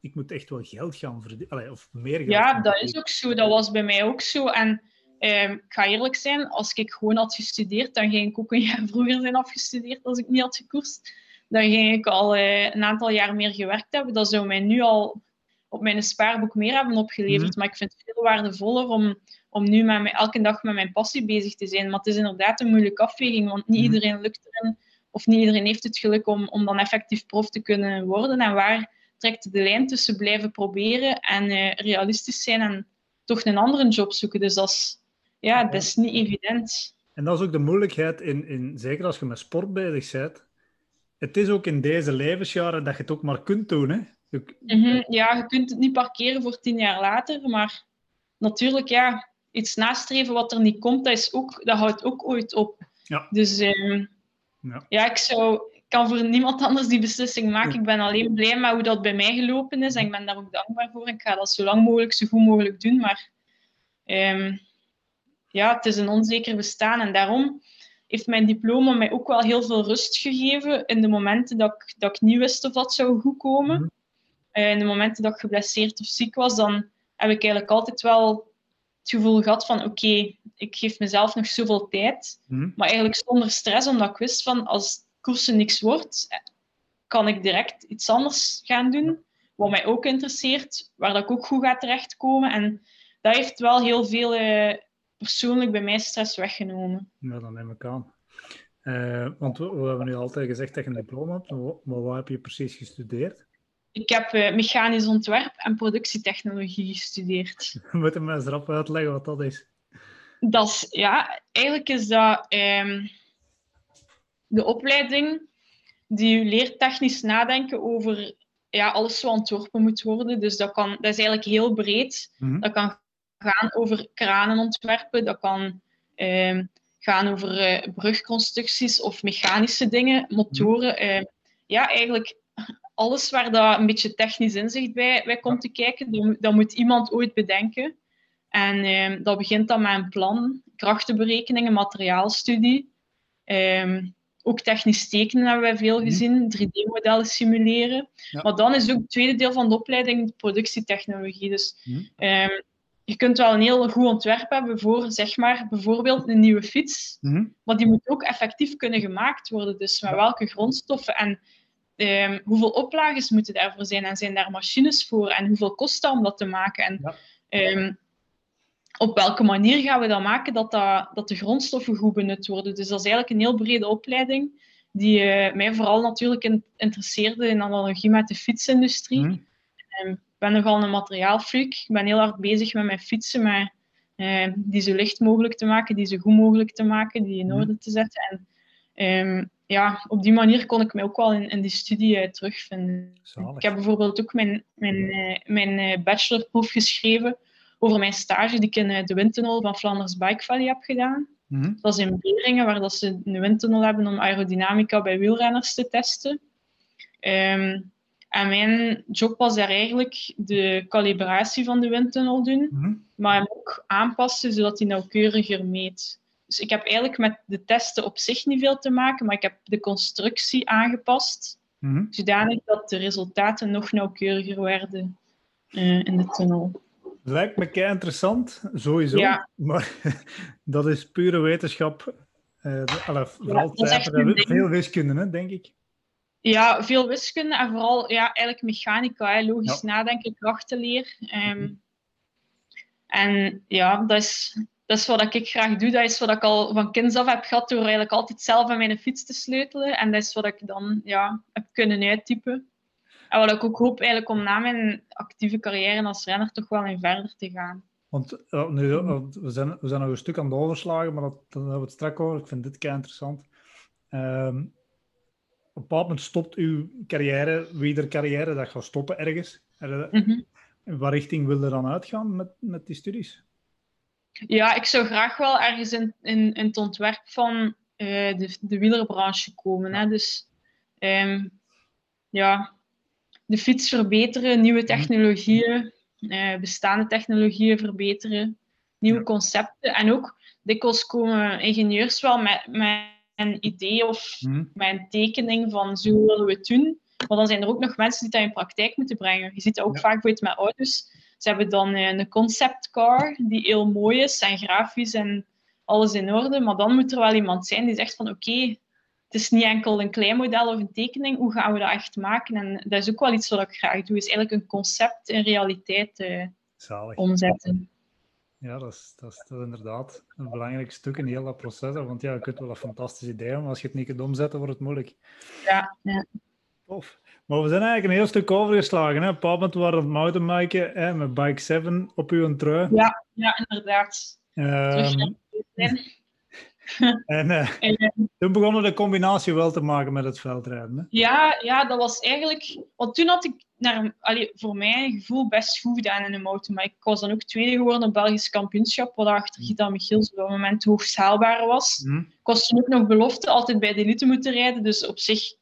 ik moet echt wel geld gaan verdienen. Of meer geld Ja, dat is ook zo. Dat was bij mij ook zo. En ehm, ik ga eerlijk zijn, als ik gewoon had gestudeerd, dan ging ik ook een jaar <laughs> vroeger zijn afgestudeerd als ik niet had gekoerst. Dan ging ik al eh, een aantal jaar meer gewerkt hebben. Dat zou mij nu al op mijn spaarboek meer hebben opgeleverd. Mhm. Maar ik vind het veel waardevoller om, om nu met mijn, elke dag met mijn passie bezig te zijn. Maar het is inderdaad een moeilijke afweging, want niet Mhm. iedereen lukt erin. Of niet iedereen heeft het geluk om, om dan effectief prof te kunnen worden. En waar trekt de lijn tussen blijven proberen en eh, realistisch zijn en toch een andere job zoeken. Dus dat is, ja, dat is niet evident. En dat is ook de moeilijkheid, in, in, zeker als je met sport bezig bent. Het is ook in deze levensjaren dat je het ook maar kunt doen. Hè? Je- Mhm, Ja, je kunt het niet parkeren voor tien jaar later, maar natuurlijk, ja, iets nastreven wat er niet komt, dat, is ook, dat houdt ook ooit op. Ja. Dus ehm, Ja. ja, ik zou, kan voor niemand anders die beslissing maken. Ik ben alleen blij met hoe dat bij mij gelopen is en ik ben daar ook dankbaar voor. Ik ga dat zo lang mogelijk, zo goed mogelijk doen, maar ehm, ja, het is een onzeker bestaan en daarom heeft mijn diploma mij ook wel heel veel rust gegeven in de momenten dat ik, dat ik niet wist of dat zou goed komen. Mhm. Eh, in de momenten dat ik geblesseerd of ziek was, dan heb ik eigenlijk altijd wel het gevoel gehad van oké, ik geef mezelf nog zoveel tijd. Hm? Maar eigenlijk zonder stress, omdat ik wist van als koersen niks wordt, kan ik direct iets anders gaan doen. Wat mij ook interesseert, waar dat ik ook goed ga terechtkomen. En dat heeft wel heel veel eh, persoonlijk bij mij stress weggenomen. Ja, dan neem ik aan. Eh, want we, we hebben nu altijd gezegd dat je een diploma hebt, maar wat heb je precies gestudeerd? Ik heb eh, mechanisch ontwerp en productietechnologie gestudeerd. <laughs> We moeten me eens erop uitleggen wat dat is. Dat is, ja, eigenlijk is dat ehm, de opleiding die u leert technisch nadenken over ja, alles wat ontworpen moet worden. Dus dat, kan, dat is eigenlijk heel breed. Mhm. Dat kan gaan over kranen ontwerpen, dat kan ehm, gaan over eh, brugconstructies of mechanische dingen, motoren. eh, ja, eigenlijk alles waar dat een beetje technisch inzicht bij, bij komt te kijken, dat, moet- iemand ooit bedenken. En ehm, dat begint dan met een plan, krachtenberekeningen, materiaalstudie. Ehm, ook technisch tekenen hebben wij veel Mhm. gezien, 3D-modellen simuleren. Ja. Maar dan is ook het tweede deel van de opleiding de productietechnologie. Dus Mhm. ehm, je kunt wel een heel goed ontwerp hebben voor, zeg maar, bijvoorbeeld een nieuwe fiets. Mhm. Maar die moet ook effectief kunnen gemaakt worden. Dus met welke grondstoffen en ehm, hoeveel oplages moeten daarvoor zijn? En zijn daar machines voor? En hoeveel kost dat om dat te maken? En Ja. ehm, op welke manier gaan we dat maken dat, dat, dat de grondstoffen goed benut worden? Dus dat is eigenlijk een heel brede opleiding die eh, mij vooral natuurlijk in- interesseerde in analogie met de fietsindustrie. Mhm. Ehm, ik ben nogal een materiaalfreak. Ik ben heel hard bezig met mijn fietsen, maar die zo licht mogelijk te maken, die zo goed mogelijk te maken, die in Mhm. orde te zetten. En ja, op die manier kon ik mij ook wel in, in die studie eh, terugvinden. Zalig. Ik heb bijvoorbeeld ook mijn, mijn, eh, mijn eh, bachelorproef geschreven over mijn stage die ik in de windtunnel van Flanders Bike Valley heb gedaan. Mhm. Dat is in Beringen, waar dat ze een windtunnel hebben om aerodynamica bij wielrenners te testen. Ehm, en mijn job was daar eigenlijk de calibratie van de windtunnel doen, Mhm. maar hem ook aanpassen zodat hij nauwkeuriger meet. Dus ik heb eigenlijk met de testen op zich niet veel te maken, maar ik heb de constructie aangepast, Mhm. zodanig dat de resultaten nog nauwkeuriger werden eh, in de tunnel. Lijkt me kei interessant, sowieso. Ja. Maar <laughs> dat is pure wetenschap. Allee, vooral veel wiskunde, hè, denk ik. Ja, veel wiskunde en vooral ja, eigenlijk mechanica, hè, logisch Ja. nadenken, krachtenleer. Ehm, en ja, dat is, dat is wat ik graag doe. Dat is wat ik al van kinds af heb gehad door eigenlijk altijd zelf aan mijn fiets te sleutelen. En dat is wat ik dan ja, heb kunnen uittypen. En wat ik ook hoop eigenlijk om na mijn actieve carrière als renner toch wel in verder te gaan. Want nu, we, zijn, we zijn nog een stuk aan het overslagen, maar dat, daar hebben we het straks over. Ik vind dit kei interessant. Ehm, op een bepaald moment stopt uw carrière, wie er carrière, dat gaat stoppen ergens. Er- Mhm. In wat richting wil je dan uitgaan met, met die studies? Ja, ik zou graag wel ergens in, in, in het ontwerp van eh, de, de wielerbranche komen. Hè? Dus ehm, ja, de fiets verbeteren, nieuwe technologieën, eh, bestaande technologieën verbeteren, nieuwe Ja. concepten. En ook dikwijls komen ingenieurs wel met, met een idee of Mhm. met een tekening van zo willen we het doen. Maar dan zijn er ook nog mensen die dat in praktijk moeten brengen. Je ziet dat ook Ja. vaak bijvoorbeeld met auto's. Ze hebben dan eh, een concept car die heel mooi is en grafisch en alles in orde. Maar dan moet er wel iemand zijn die zegt van oké, het is niet enkel een klein model of een tekening. Hoe gaan we dat echt maken? En dat is ook wel iets wat ik graag doe. Is eigenlijk een concept in realiteit eh, omzetten. Ja, dat is, dat, is, dat is inderdaad een belangrijk stuk in heel dat proces. Want ja, je kunt wel een fantastisch idee hebben, maar als je het niet kunt omzetten, wordt het moeilijk. Ja, ja. Tof. Maar we zijn eigenlijk een heel stuk overgeslagen. Hè? Op een moment waren het mountainbiken hè, met Bike 7 op uw trui. ja inderdaad. Naar het begin. en <laughs> <laughs> En, eh, toen begonnen we de combinatie wel te maken met het veldrijden. Hè? Ja, ja, dat was eigenlijk... Want toen had ik naar, allee, voor mijn gevoel best goed gedaan in een mountainbike. Ik was dan ook tweede geworden op het Belgisch kampioenschap, wat achter Gita Michiels op dat moment hoogst haalbaar was. Hm? Ik was toen ook nog belofte altijd bij de elite moeten rijden, dus op zich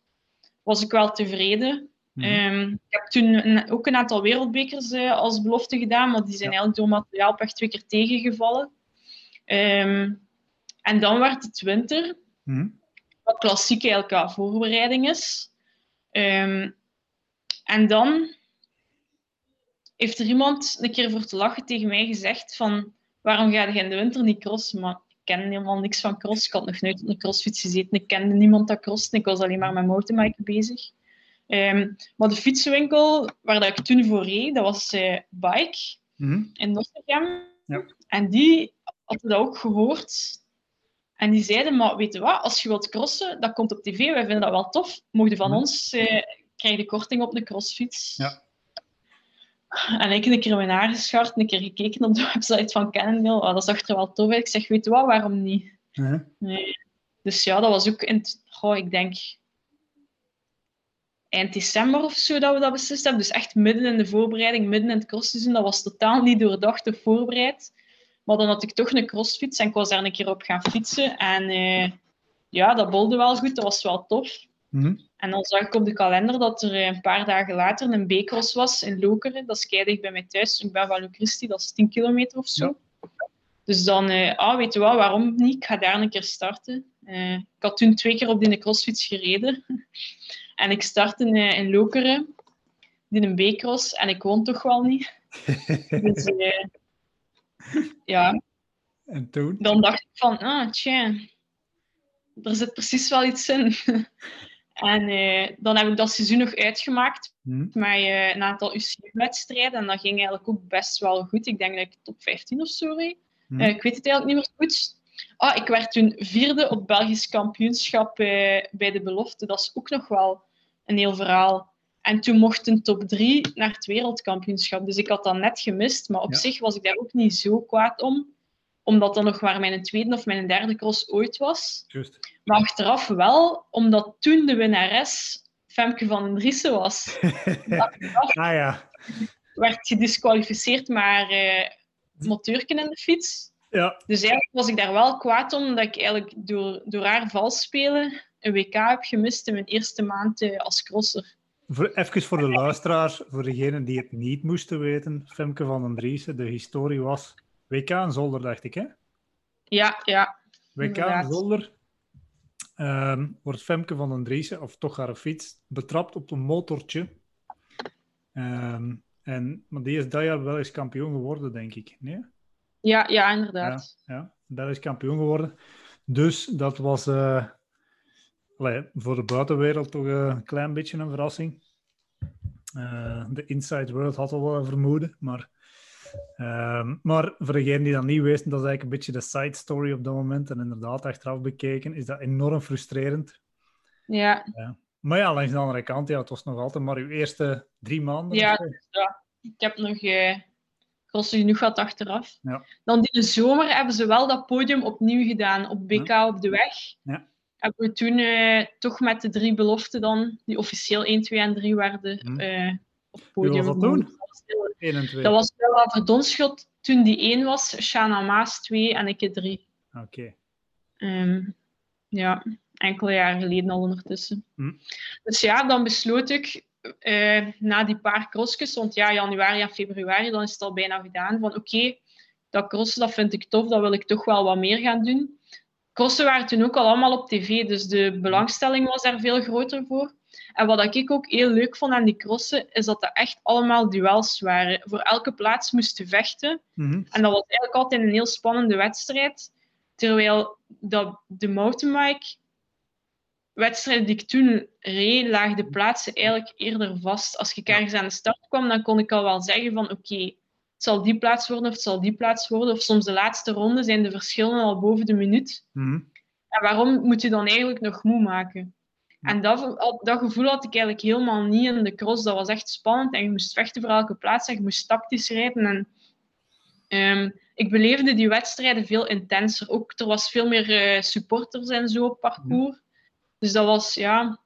was ik wel tevreden. Hm. Ehm, ik heb toen een- ook een aantal wereldbekers eh, als belofte gedaan, maar die zijn Ja. eigenlijk door materiaalpech twee keer tegengevallen. Ehm, en dan werd het winter Hm? wat klassieke LK-voorbereiding is. Ehm, en dan heeft er iemand een keer voor te lachen tegen mij gezegd van waarom ga je in de winter niet crossen? Maar ik ken helemaal niks van cross. Ik had nog nooit op een crossfiets gezeten. Ik kende niemand dat crossen. Ik was alleen maar met mountainbiken bezig. Ehm, maar de fietsenwinkel waar dat ik toen voor reed, dat was eh, Bike Hm? in Nottingham. Ja. En die hadden dat ook gehoord. En die zeiden, maar weet je wat, als je wilt crossen, dat komt op tv, wij vinden dat wel tof. Mocht je van Mhm. ons, eh, krijg je korting op een crossfiets. Ja. En ik een keer mijn haar geschart, een keer gekeken op de website van Cannondale. Oh, dat zag er wel tof uit. Ik zeg, weet je wat, waarom niet? Nee. Dus ja, dat was ook in, goh, ik denk eind december of zo dat we dat beslist hebben. Dus echt midden in de voorbereiding, midden in het crossseizoen. Dat was totaal niet doordacht of voorbereid. Maar dan had ik toch een crossfiets en ik was daar een keer op gaan fietsen. En eh, ja, dat bolde wel goed, dat was wel tof. Hm? En dan zag ik op de kalender dat er eh, een paar dagen later een B-cross was in Lokeren. Dat is keidig bij mij thuis. Ik ben van Lucristie, dat is 10 kilometer of zo. Dus dan, eh, ah, weet je wat, waarom niet? Ik ga daar een keer starten. Eh, ik had toen twee keer op die crossfiets gereden. <laughs> en ik startte eh, in Lokeren, in een B-cross. En ik woon toch wel niet. <laughs> dus ja, En toen? dan dacht ik van, ah, tja, er zit precies wel iets in. En eh, dan heb ik dat seizoen nog uitgemaakt met eh, een aantal UCI-wedstrijden. En dat ging eigenlijk ook best wel goed. Ik denk dat ik top 15 of zo reed. Hm? Eh, ik weet het eigenlijk niet meer goed. Ah, ik werd toen vierde op Belgisch kampioenschap bij de belofte. Dat is ook nog wel een heel verhaal. En toen mocht een top 3 naar het wereldkampioenschap. Dus ik had dat net gemist. Maar op Ja. zich was ik daar ook niet zo kwaad om. Omdat dat nog maar mijn tweede of mijn derde cross ooit was. Juist. Maar achteraf wel, omdat toen de winnares Femke van den Driessen was. <laughs> Achteraf Ah ja. werd gedisqualificeerd, maar eh moteurken in de fiets. Ja. Dus eigenlijk was ik daar wel kwaad om, dat ik eigenlijk door, door haar vals spelen een WK heb gemist in mijn eerste maand eh, als crosser. Voor, even voor de luisteraars, voor degenen die het niet moesten weten, Femke van den Driessen, de historie was WK en Zolder, dacht ik, hè? Ja, ja. WK en. Zolder ehm, wordt Femke van den Driessen, of toch haar fiets, betrapt op een motortje. Ehm, en, maar die is dat jaar wel eens kampioen geworden, denk ik. Nee? Ja, ja, inderdaad. Ja, Belgisch kampioen geworden. Dus dat was eh, allee, voor de buitenwereld toch eh, een klein beetje een verrassing. Eh, de inside world had al wel een vermoeden, maar, ehm, maar voor degenen die dat niet wisten, dat is eigenlijk een beetje de side story op dat moment. En inderdaad, achteraf bekeken, is dat enorm frustrerend. Ja, Maar ja, langs de andere kant, ja, het was nog altijd maar uw eerste drie maanden. Ja. of zo. ik heb nog eh genoeg gehad achteraf. Ja. Dan in de zomer hebben ze wel dat podium opnieuw gedaan op BK op de weg. Ja. Hebben we toen eh, toch met de drie beloften dan, die officieel 1, 2 en 3 werden, Hm. eh, op het Wie podium. was dat toen? Gehouden. 1 en 2. Dat was Bella Verdonschot toen die 1 was, Shana Maas 2 en ik 3. Oké. Ehm, ja, enkele jaren geleden al ondertussen. Hm. Dus ja, dan besloot ik eh, na die paar crossjes, want ja, januari en februari, dan is het al bijna gedaan, van oké, dat crossen dat vind ik tof, dat wil ik toch wel wat meer gaan doen. crossen waren toen ook al allemaal op tv, dus de belangstelling was daar veel groter voor. En wat ik ook heel leuk vond aan die crossen, is dat dat echt allemaal duels waren. Voor elke plaats moesten vechten. Mhm. En dat was eigenlijk altijd een heel spannende wedstrijd. Terwijl dat de mountainbike wedstrijden die ik toen reed, lagen de plaatsen eigenlijk eerder vast. Als ik ergens aan de start kwam, dan kon ik al wel zeggen van oké, het zal die plaats worden of het zal die plaats worden. Of soms de laatste ronde zijn de verschillen al boven de minuut. Mhm. En waarom moet je dan eigenlijk nog moe maken? En dat, dat gevoel had ik eigenlijk helemaal niet in de cross. Dat was echt spannend en je moest vechten voor elke plaats en je moest tactisch rijden. En, ehm, ik beleefde die wedstrijden veel intenser. Ook, er was veel meer eh, supporters en zo op parcours. Dus dat was, ja...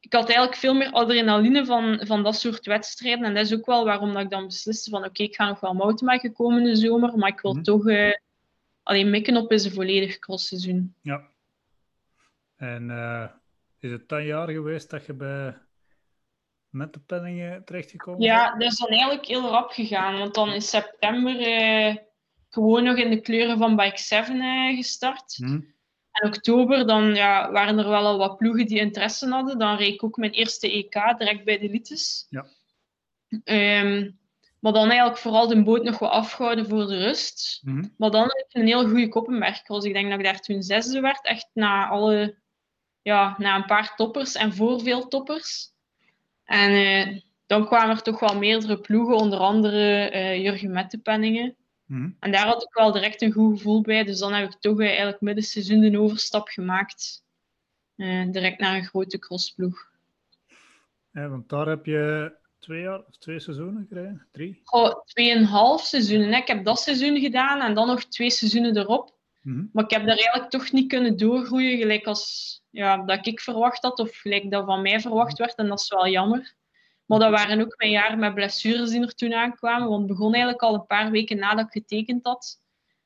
Ik had eigenlijk veel meer adrenaline van, van dat soort wedstrijden. En dat is ook wel waarom dat ik dan besliste van oké, ik ga nog wel mountainbiken komende zomer, maar ik wil Mhm. toch eh, alleen mikken op is een volledig crossseizoen. Ja. En eh, is het dat jaar geweest dat je bij met de penningen terechtgekomen bent? Ja, dat is dan eigenlijk heel rap gegaan. Want dan in september eh, gewoon nog in de kleuren van Bike 7 eh, gestart. Mhm. En oktober dan ja, waren er wel al wat ploegen die interesse hadden. Dan reed ik ook mijn eerste EK direct bij de Lites. Ja. Ehm, maar dan eigenlijk vooral de boot nog wat afgehouden voor de rust. Mhm. Maar dan heb ik een heel goede koppenbergcross. Ik denk dat ik daar toen zesde werd. Echt na, alle, ja, na een paar toppers en voor veel toppers. En eh, dan kwamen er toch wel meerdere ploegen, onder andere eh, Jurgen Mettepenningen. Mhm. En daar had ik wel direct een goed gevoel bij. Dus dan heb ik toch eh, eigenlijk midden seizoen de overstap gemaakt. direct naar een grote crossploeg. Ja, want daar heb je twee jaar of twee seizoenen gekregen? Drie? Goh, tweeënhalf seizoenen. Ik heb dat seizoen gedaan en dan nog twee seizoenen erop. Mhm. Maar ik heb daar eigenlijk toch niet kunnen doorgroeien gelijk als ja, dat ik verwacht had of gelijk dat van mij verwacht werd. En dat is wel jammer. Maar dat waren ook mijn jaren met blessures die er toen aankwamen. Want het begon eigenlijk al een paar weken nadat ik getekend had.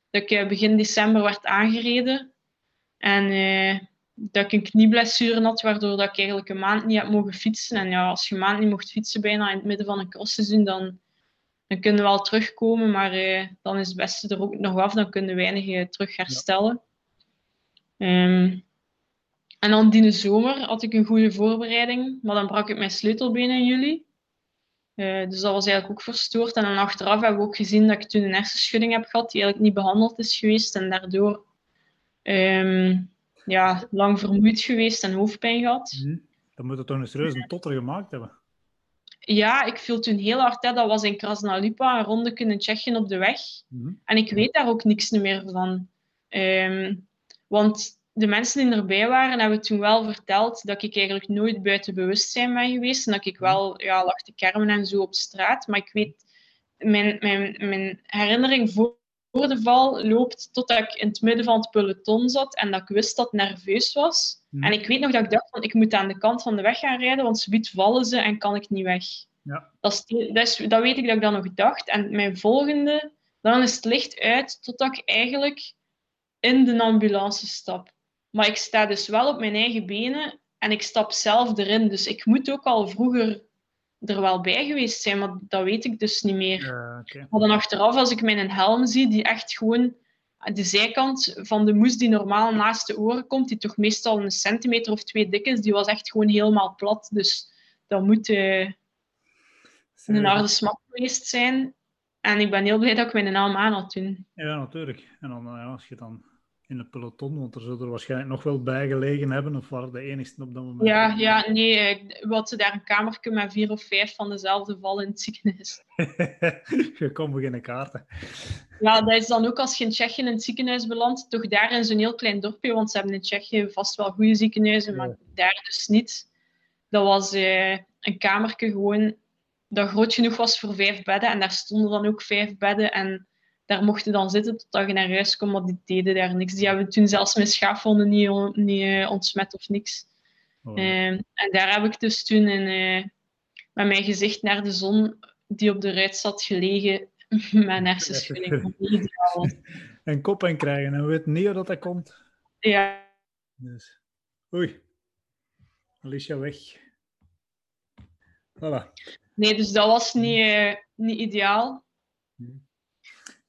Dat ik eh, begin december werd aangereden. En eh, dat ik een knieblessure had, waardoor ik eigenlijk een maand niet heb mogen fietsen. En ja, als je een maand niet mocht fietsen bijna in het midden van een crossseizoen, dan, dan kunnen we wel terugkomen. Maar eh, dan is het beste er ook nog af. Dan kunnen we weinig eh, terug herstellen. Ehm, en dan die zomer had ik een goede voorbereiding, maar dan brak ik mijn sleutelbeen in juli. Eh, dus dat was eigenlijk ook verstoord. En dan achteraf hebben we ook gezien dat ik toen een hersenschudding heb gehad, die eigenlijk niet behandeld is geweest. En daardoor ehm, ja, lang vermoeid geweest en hoofdpijn gehad. Mhm. Dan moet het toch een serieus een totter gemaakt hebben. Ja, ik viel toen heel hard. Hè. Dat was in Krasnalipa, een ronde in Tsjechië op de weg. Mhm. En ik weet daar ook niks meer van. Ehm, want de mensen die erbij waren, hebben toen wel verteld dat ik eigenlijk nooit buiten bewustzijn ben geweest. En dat ik wel ja, lag te kermen en zo op straat. Maar ik weet, mijn, mijn, mijn herinnering voor voor de val loopt totdat ik in het midden van het peloton zat en dat ik wist dat ik nerveus was. Mhm. En ik weet nog dat ik dacht van ik moet aan de kant van de weg gaan rijden, want ze vallen ze en kan ik niet weg. Ja. Dat, is, dat, is, dat weet ik dat ik dan nog dacht. En mijn volgende, dan is het licht uit totdat ik eigenlijk in de ambulance stap. Maar ik sta dus wel op mijn eigen benen en ik stap zelf erin. Dus ik moet ook al vroeger er wel bij geweest zijn, maar dat weet ik dus niet meer. Ja. Maar dan achteraf, als ik mijn helm zie, die echt gewoon de zijkant van de moes die normaal naast de oren komt, die toch meestal een centimeter of twee dik is, die was echt gewoon helemaal plat. Dus dat moet eh, een harde smak geweest zijn. En ik ben heel blij dat ik mijn helm aan had toen. Ja, natuurlijk. En dan, eh, als je dan in het peloton, want er zullen er waarschijnlijk nog wel bij gelegen hebben, of waren de enigste op dat moment? Ja, ja nee, eh, we hadden daar een kamertje met vier of vijf van dezelfde val in het ziekenhuis. <laughs> je kon beginnen kaarten. Ja, dat is dan ook als je in Tsjechië in het ziekenhuis belandt, toch daar in zo'n heel klein dorpje, want ze hebben in Tsjechië vast wel goede ziekenhuizen, maar Ja. daar dus niet. Dat was eh, een kamertje gewoon dat groot genoeg was voor vijf bedden en daar stonden dan ook vijf bedden en daar mocht je dan zitten totdat je naar huis kwam, maar die deden daar niks. Die hebben toen zelfs met schaafwonden niet, on- niet eh, ontsmet of niks. Oh, Ehm, en daar heb ik dus toen in, eh, met mijn gezicht naar de zon die op de ruit zat gelegen, <laughs> een hersenschudding. wat niet ideaal was. En kop en krijgen, en we weten niet hoe dat, dat komt. Ja, Dus. Oei. Alicia weg. Voilà. nee, dus dat was niet, eh, niet ideaal.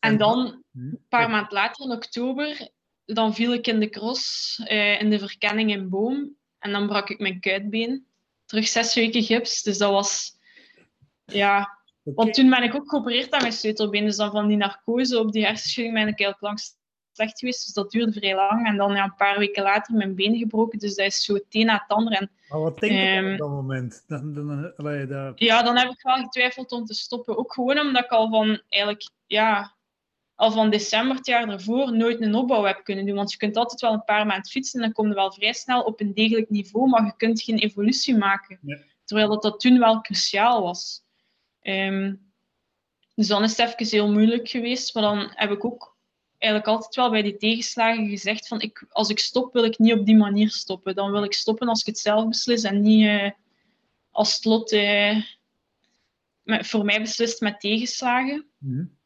En dan, Hm? een paar maanden later, in oktober, dan viel ik in de cross, eh, in de verkenning in Boom. En dan brak ik mijn kuitbeen. Terug zes weken gips. Dus dat was... Ja... Want toen ben ik ook geopereerd aan mijn sleutelbeen. Dus dan van die narcose op die hersenschudding ben ik eigenlijk langs slecht geweest. Dus dat duurde vrij lang. En dan ja, een paar weken later mijn been gebroken. Dus dat is zo het een na het ander. En, maar wat denk je um, op dat moment? Dan, dan, dat... Ja, dan heb ik wel getwijfeld om te stoppen. Ook gewoon omdat ik al van eigenlijk... Ja, al van december het jaar ervoor nooit een opbouw heb kunnen doen. Want je kunt altijd wel een paar maanden fietsen en dan kom je wel vrij snel op een degelijk niveau, maar je kunt geen evolutie maken. Ja. Terwijl dat, dat toen wel cruciaal was. Um, dus dan is het even heel moeilijk geweest. Maar dan heb ik ook eigenlijk altijd wel bij die tegenslagen gezegd van ik, als ik stop, wil ik niet op die manier stoppen. Dan wil ik stoppen als ik het zelf beslis en niet uh, als het lot uh, met, voor mij beslist met tegenslagen. Mm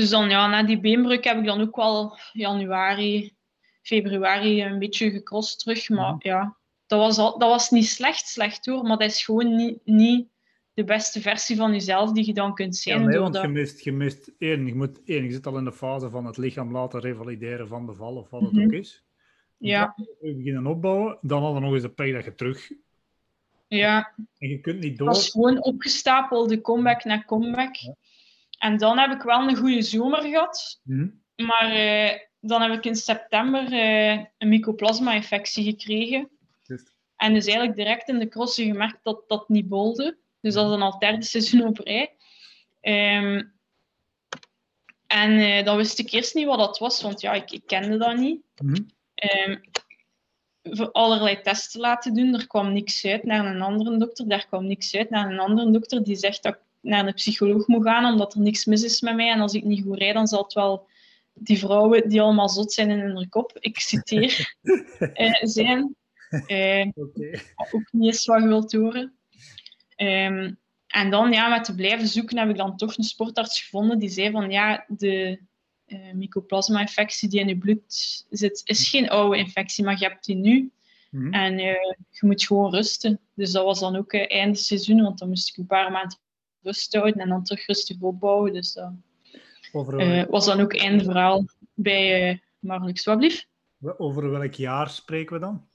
dus dan, ja, na die beenbreuk heb ik dan ook wel januari, februari een beetje gecrossed terug. Maar ja, dat, was al, dat was niet slecht, slecht hoor. Maar dat is gewoon niet, niet de beste versie van jezelf die je dan kunt zijn. Ja, nee, want je mist, je mist één, je moet één, je zit al in de fase van het lichaam laten revalideren van de val of wat het mhm. ook is. Ja. Dan beginnen opbouwen, dan hadden we nog eens de pijn dat je terug. Ja. En je kunt niet door. Het was gewoon opgestapelde comeback na comeback. Ja. En dan heb ik wel een goede zomer gehad. Mhm. Maar uh, dan heb ik in september uh, een mycoplasma-infectie gekregen. Just. En dus eigenlijk direct in de crossen gemerkt dat dat niet bolde. Dus dat is dan al derde seizoen op rij. Um, en uh, dan wist ik eerst niet wat dat was, want ja, ik, ik kende dat niet. Mm -hmm. um, voor allerlei testen laten doen. Er kwam niks uit naar een andere dokter. Daar kwam niks uit naar een andere dokter die zegt dat naar een psycholoog moet gaan, omdat er niks mis is met mij. En als ik niet goed rijd, dan zal het wel die vrouwen die allemaal zot zijn in hun kop, ik citeer, uh, <laughs> zijn. Uh, okay. Ook niet eens wat je wilt horen. Um, en dan, ja, met te blijven zoeken, heb ik dan toch een sportarts gevonden die zei van, ja, de uh, mycoplasma-infectie die in je bloed zit, is geen oude infectie, maar je hebt die nu. Mm -hmm. En je moet gewoon rusten. Dus dat was dan ook einde seizoen, want dan moest ik een paar maanden rust houden en dan terug rustig opbouwen. Dus dat uh, was dan ook einde verhaal bij uh, Marlix. Wat Over welk jaar spreken we dan?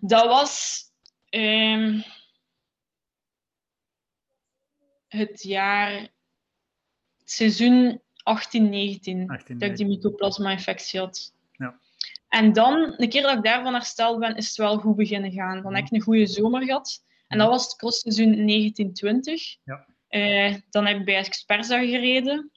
Dat was um, het jaar, het seizoen 18-19, dat ik die mycoplasma-infectie had. Ja. En dan, een keer dat ik daarvan hersteld ben, is het wel goed beginnen gaan. Dan heb ik een goede zomer gehad. En dat was het crossseizoen 1920. Ja. Uh, dan heb ik bij Experza gereden.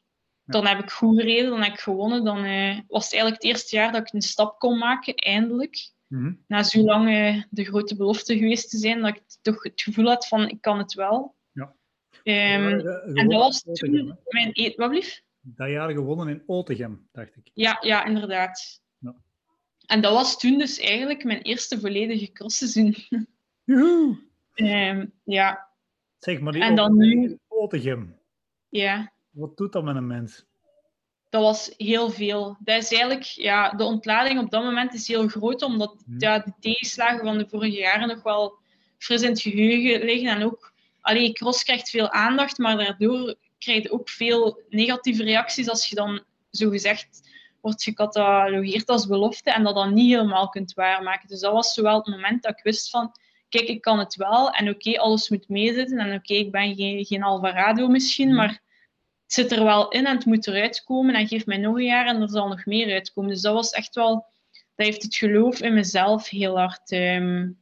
Dan heb ik goed gereden, dan heb ik gewonnen. Dan uh, was het eigenlijk het eerste jaar dat ik een stap kon maken, eindelijk. Mm -hmm. Na zo lang uh, de grote belofte geweest te zijn, dat ik toch het gevoel had van, ik kan het wel. Ja. Um, en dat was toen mijn... E Wat blief? Dat jaar gewonnen in Otegem, dacht ik. Ja, ja inderdaad. Ja. En dat was toen dus eigenlijk mijn eerste volledige crossseizoen. <laughs> Joehoe! Um, ja. Zeg maar, die en dan nu... Ja. Wat doet dat met een mens? Dat was heel veel. Dat is eigenlijk, ja, de ontlading op dat moment is heel groot, omdat hmm. ja, de tegenslagen van de vorige jaren nog wel fris in het geheugen liggen. En ook, allee, cross krijgt veel aandacht, maar daardoor krijg je ook veel negatieve reacties als je dan zogezegd wordt gecatalogeerd als belofte en dat dan niet helemaal kunt waarmaken. Dus dat was zowel het moment dat ik wist van kijk, ik kan het wel en oké, alles moet meezitten en oké, ik ben geen, geen Alvarado misschien, mhm. maar het zit er wel in en het moet eruit komen en geef mij nog een jaar en er zal nog meer uitkomen. Dus dat was echt wel, dat heeft het geloof in mezelf heel hard... Um,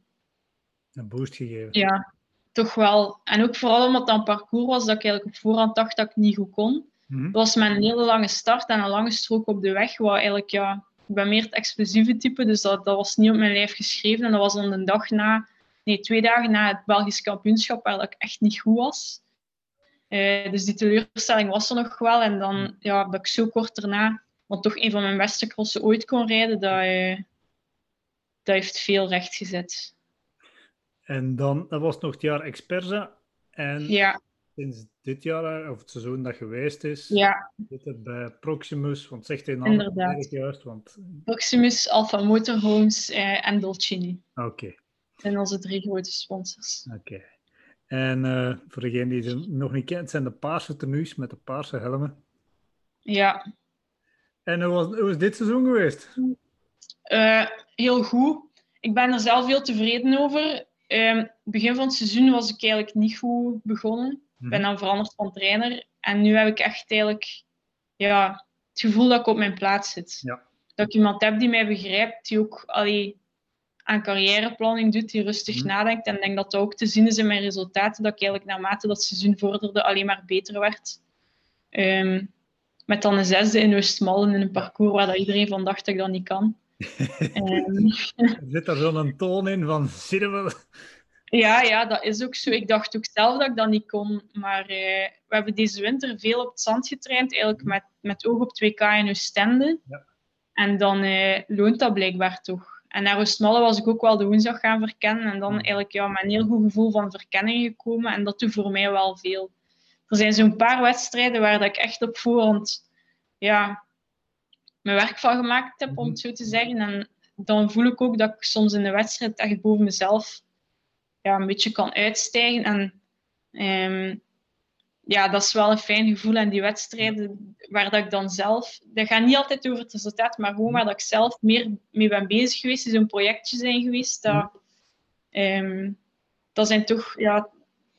een boost gegeven. Ja, toch wel. En ook vooral omdat dat een parcours was dat ik eigenlijk op voorhand dacht dat ik niet goed kon. Mm Dat was mijn hele lange start en een lange strook op de weg, waar eigenlijk, ja, ik ben meer het explosieve type, dus dat, dat was niet op mijn lijf geschreven. En dat was dan de dag na nee, twee dagen na het Belgisch kampioenschap, waar ik echt niet goed was. Uh, dus die teleurstelling was er nog wel. En dan ja, dat ik zo kort daarna, want toch een van mijn beste crossen ooit kon rijden, dat, uh, dat heeft veel recht gezet. En dan, dat was nog het jaar Experza. En ja. sinds dit jaar, of het seizoen dat geweest is, ja. zit het bij Proximus, want zegt hij nou Inderdaad. juist? Want... Proximus, Alpha Motorhomes en Dolcini. Oké. Okay zijn onze drie grote sponsors. Oké. En uh, voor degene die ze nog niet kent, zijn de paarse tenues met de paarse helmen. Ja. En hoe, was, hoe is dit seizoen geweest? Uh, heel goed. Ik ben er zelf heel tevreden over. Uh, begin van het seizoen was ik eigenlijk niet goed begonnen. Ik ben mhm. dan veranderd van trainer. En nu heb ik echt eigenlijk ja, het gevoel dat ik op mijn plaats zit. Ja. Dat ik iemand heb die mij begrijpt, die ook allee, aan carrièreplanning doet, die rustig mhm. nadenkt. En ik denk dat dat ook te zien is in mijn resultaten, dat ik eigenlijk naarmate dat seizoen vorderde alleen maar beter werd. Um, met dan een zesde in Oostmallen in een parcours waar dat iedereen van dacht dat ik dat niet kan. um, <laughs> Zit er zo'n toon in van, zie Ja, ja, dat is ook zo. Ik dacht ook zelf dat ik dat niet kon. Maar uh, we hebben deze winter veel op het zand getraind, eigenlijk met, met oog op 2K in Oostende. Ja. En dan uh, loont dat blijkbaar toch. En naar Oostmalle was ik ook wel de woensdag gaan verkennen. En dan eigenlijk ja, met een heel goed gevoel van verkenning gekomen. En dat doet voor mij wel veel. Er zijn zo'n paar wedstrijden waar dat ik echt op voorhand ja, mijn werk van gemaakt heb, om het zo te zeggen. En dan voel ik ook dat ik soms in de wedstrijd echt boven mezelf ja, een beetje kan uitstijgen. En um, ja, dat is wel een fijn gevoel. En die wedstrijden waar dat ik dan zelf... Dat gaat niet altijd over het resultaat, maar gewoon waar dat ik zelf meer mee ben bezig geweest. Die zo'n projectje zijn geweest. Dat, um, dat zijn toch ja,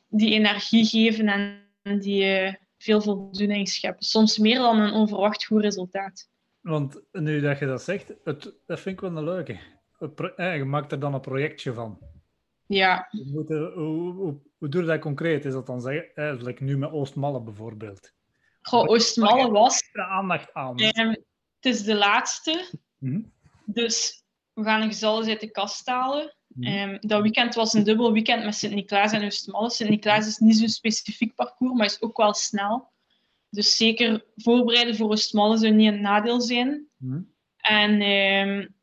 die energie geven en die uh, veel voldoening scheppen. Soms meer dan een onverwacht goed resultaat. Want nu dat je dat zegt, het, dat vind ik wel een leuke. Eh, je maakt er dan een projectje van. Ja. Hoe, hoe, hoe, doe je dat concreet? Is dat dan zeggen, eh, like nu met Oostmalle bijvoorbeeld? Goh, Oostmalle was... Er aandacht aan. Um, het is de laatste. Mm Dus we gaan een gezallen uit de kast halen. Mm dat weekend was een dubbel weekend met Sint-Niklaas en Oostmalle. Sint-Niklaas is niet zo'n specifiek parcours, maar is ook wel snel. Dus zeker voorbereiden voor Oostmalle zou niet een nadeel zijn. Mm En um,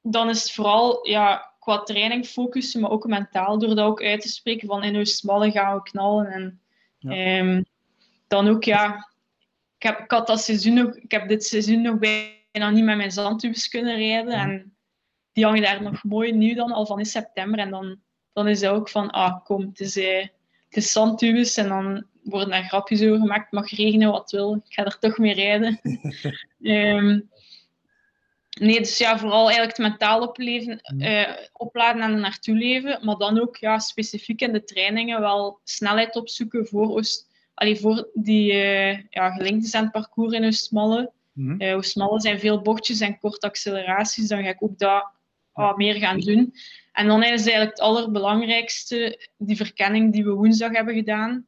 dan is het vooral ja, qua training focussen, maar ook mentaal, door dat ook uit te spreken van in smallen gaan we knallen. En ehm, dan ook, ja, ik, heb, ik had dat seizoen nog, ik heb dit seizoen nog bijna niet met mijn zandtubes kunnen rijden. En die hangen daar nog mooi nieuw dan, al van in september. En dan, dan is het ook van, ah, kom, het is, eh, het is zandtubes en dan worden daar grapjes over gemaakt. Het mag regenen wat wil, ik ga er toch mee rijden. um, <laughs> Nee, dus ja, vooral eigenlijk het mentaal opleven, uh, opladen en er naartoe leven. Maar dan ook ja, specifiek in de trainingen wel snelheid opzoeken voor, Oost, allee, voor die uh, ja, aan het parcours in Oostmalle. Mm -hmm. Oostmalle zijn veel bochtjes en korte acceleraties. Dan ga ik ook dat wat meer gaan doen. En dan is eigenlijk het allerbelangrijkste die verkenning die we woensdag hebben gedaan.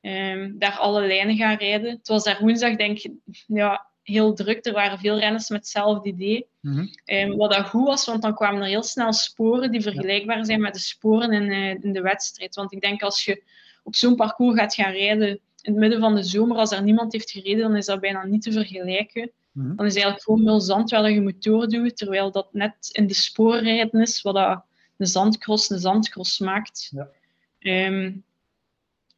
Um, daar alle lijnen gaan rijden. Het was daar woensdag, denk ik, ja, heel druk. Er waren veel renners met hetzelfde idee. Mm wat dat goed was, want dan kwamen er heel snel sporen die vergelijkbaar zijn met de sporen in, uh, in de wedstrijd. Want ik denk als je op zo'n parcours gaat gaan rijden in het midden van de zomer, als er niemand heeft gereden, dan is dat bijna niet te vergelijken. Mhm. Dan is eigenlijk gewoon veel zand waar je moet doorduwen, terwijl dat net in de spoorrijden is, wat dat een zandcross een zandcross maakt. Ja. Um,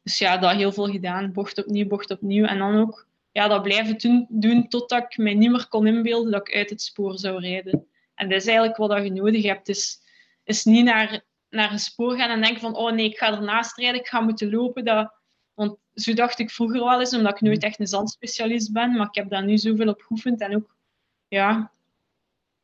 dus ja, dat heel veel gedaan. Bocht opnieuw, bocht opnieuw. En dan ook ja, dat blijven doen, doen totdat ik mij niet meer kon inbeelden dat ik uit het spoor zou rijden. En dat is eigenlijk wat je nodig hebt. Is, is niet naar, naar een spoor gaan en denken van oh nee, ik ga ernaast rijden, ik ga moeten lopen. Dat, want zo dacht ik vroeger wel eens, omdat ik nooit echt een zandspecialist ben. Maar ik heb daar nu zoveel op geoefend en ook ja,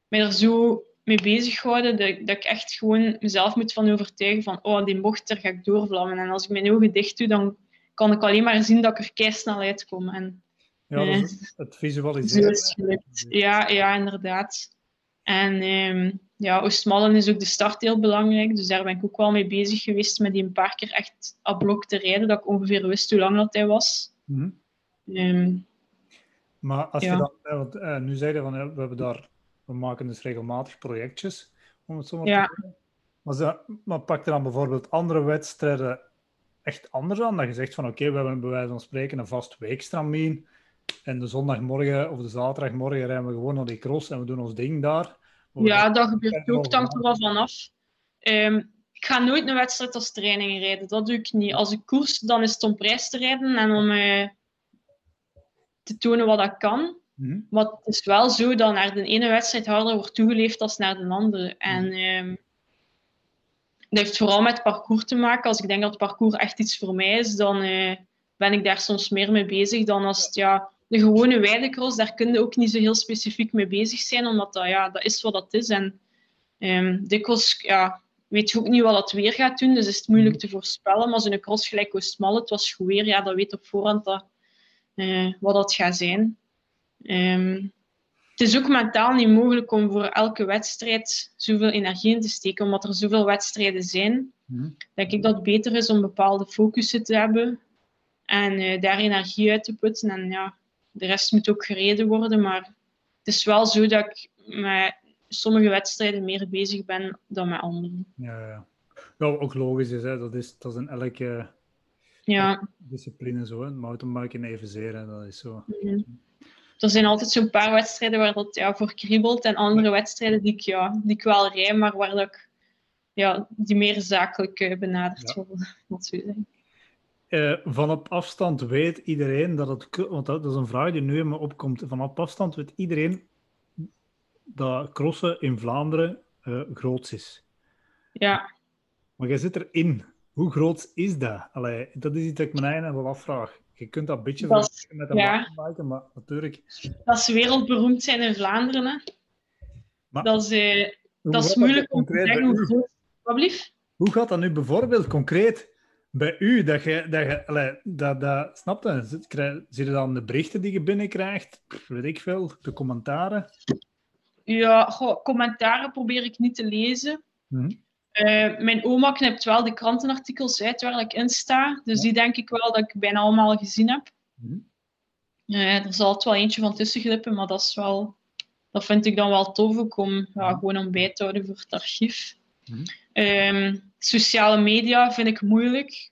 mij er zo mee bezig gehouden dat, dat ik echt gewoon mezelf moet van overtuigen van oh, die bocht, daar ga ik doorvlammen. En als ik mijn ogen dicht doe, dan kan ik alleen maar zien dat ik er kei snel uitkom. En ja, dus het visualiseren. Ja, ja, inderdaad. En um, ja, Oostmallen is ook de start heel belangrijk. Dus daar ben ik ook wel mee bezig geweest met die een paar keer echt op blok te rijden, dat ik ongeveer wist hoe lang dat hij was. Mm -hmm. maar als je dan, want, uh, nu zeiden van we hebben daar, we maken dus regelmatig projectjes, om het zo maar ja. te doen. Maar, ze, maar pak er dan bijvoorbeeld andere wedstrijden echt anders aan? Dat je zegt van oké, we hebben bij wijze van spreken een vast weekstramien en de zondagmorgen of de zaterdagmorgen rijden we gewoon naar die cross en we doen ons ding daar. Ja, dat gebeurt ook, dan er wel vanaf. Um, ik ga nooit een wedstrijd als training rijden, dat doe ik niet. Als ik koers, dan is het om prijs te rijden en om uh, te tonen wat ik kan. Mm Maar het is wel zo dat naar de ene wedstrijd harder wordt toegeleefd dan naar de andere. En um, dat heeft vooral met het parcours te maken. Als ik denk dat het parcours echt iets voor mij is, dan uh, ben ik daar soms meer mee bezig dan als het ja, de gewone weidecross, daar kun je ook niet zo heel specifiek mee bezig zijn, omdat dat, ja, dat is wat dat is. En um, dikwijls ja, weet je ook niet wat het weer gaat doen, dus is het moeilijk te voorspellen. Maar zo'n cross gelijk Oostmal, het was goed weer, ja, dat weet op voorhand dat, uh, wat dat gaat zijn. Um, het is ook mentaal niet mogelijk om voor elke wedstrijd zoveel energie in te steken, omdat er zoveel wedstrijden zijn. Mm. Denk ik dat het beter is om bepaalde focussen te hebben en uh, daar energie uit te putten. En ja, de rest moet ook gereden worden, maar het is wel zo dat ik met sommige wedstrijden meer bezig ben dan met andere. Ja, ja. ja ook logisch is, hè. Dat, is dat is in elke ja. discipline zo. Hè. Mountainbiken evenzeer, hè. dat is zo. Mm er zijn altijd zo'n paar wedstrijden waar dat ja, voor kriebelt en andere wedstrijden die ik, ja, die ik wel rij, maar waar dat ik, ja, die meer zakelijk uh, benaderd worden. <laughs> Zeggen. Uh, van op afstand weet iedereen dat het... Want dat is een vraag die nu in me opkomt. Van op afstand weet iedereen dat crossen in Vlaanderen uh, groots is. Ja. Maar jij zit erin. Hoe groot is dat? Allee, dat is iets dat ik mijn eigen wel afvraag. Je kunt dat een beetje dat met een ja. maken, maar natuurlijk... Dat is wereldberoemd zijn in Vlaanderen. Hè. Maar, dat is, eh, dat is moeilijk om te zeggen hoe groot... Wat Hoe gaat dat nu bijvoorbeeld concreet bij u? Dat je, dat je allee, dat, dat, snap je? Zie je dan de berichten die je binnenkrijgt? Weet ik veel, de commentaren? Ja, goh, commentaren probeer ik niet te lezen. Mhm. Uh, mijn oma knipt wel de krantenartikels uit waar ik in sta. Dus die denk ik wel dat ik bijna allemaal gezien heb. Mm er zal het wel eentje van tussen glippen, maar dat is wel... Dat vind ik dan wel tof ook om ja, gewoon om bij te houden voor het archief. Mm sociale media vind ik moeilijk.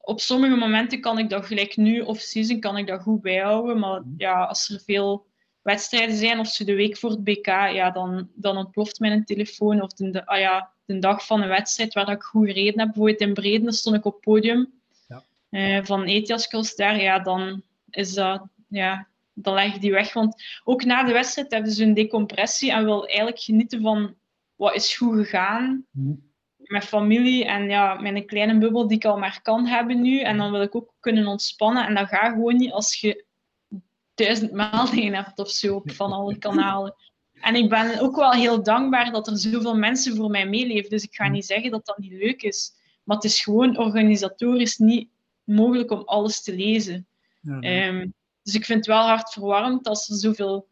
Op sommige momenten kan ik dat gelijk nu of season kan ik dat goed bijhouden. Maar mhm. ja, als er veel wedstrijden zijn of ze de week voor het BK, ja, dan, dan ontploft mijn telefoon. Of de, ah ja, de dag van een wedstrijd waar ik goed gereden heb. Bijvoorbeeld in Breden stond ik op het podium ja. uh, van Etias daar. Ja, dan is dat... Ja, dan leg ik die weg. Want ook na de wedstrijd hebben ze een decompressie en wil eigenlijk genieten van wat is goed gegaan. Mm. Met familie en ja, mijn kleine bubbel die ik al maar kan hebben nu. En dan wil ik ook kunnen ontspannen. En dat gaat gewoon niet als je duizend meldingen hebt of zo op van alle kanalen. En ik ben ook wel heel dankbaar dat er zoveel mensen voor mij meeleven. Dus ik ga niet zeggen dat dat niet leuk is. Maar het is gewoon organisatorisch niet mogelijk om alles te lezen. Ja, ehm, dus ik vind het wel hard verwarmd als er zoveel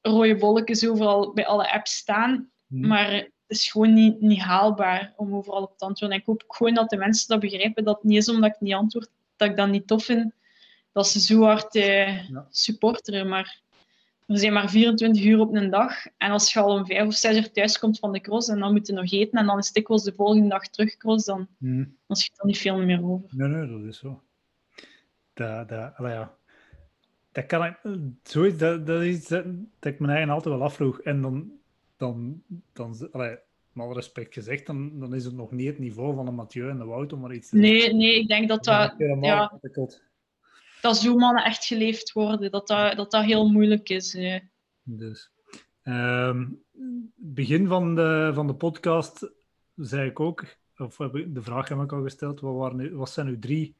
rode bolletjes overal bij alle apps staan. Mhm. Maar het is gewoon niet, niet haalbaar om overal op te antwoorden. En ik hoop gewoon dat de mensen dat begrijpen. Dat het niet is omdat ik niet antwoord, dat ik dat niet tof vind. Dat ze zo hard eh, supporteren. Maar er zijn maar 24 uur op een dag. En als je al om vijf of zes uur thuis komt van de cross en dan moet je nog eten en dan is het dikwijls de volgende dag terug cross, dan, hmm. dan schiet er niet veel meer over. Nee, nee, dat is zo. Dat, dat, ja. dat kan ik, zoiets, dat, dat is dat, dat ik mijn eigen altijd wel afvroeg. En dan, dan, dan allee, met alle respect gezegd, dan, dan is het nog niet het niveau van een Mathieu en de Wout om maar iets te Nee, nee, ik denk dat dat... Ja, dat zoemannen echt geleefd worden, dat dat, dat, dat heel moeilijk is. Dus. Um, begin van de, van de podcast zei ik ook, of de vraag heb ik al gesteld, wat, waren, wat zijn uw drie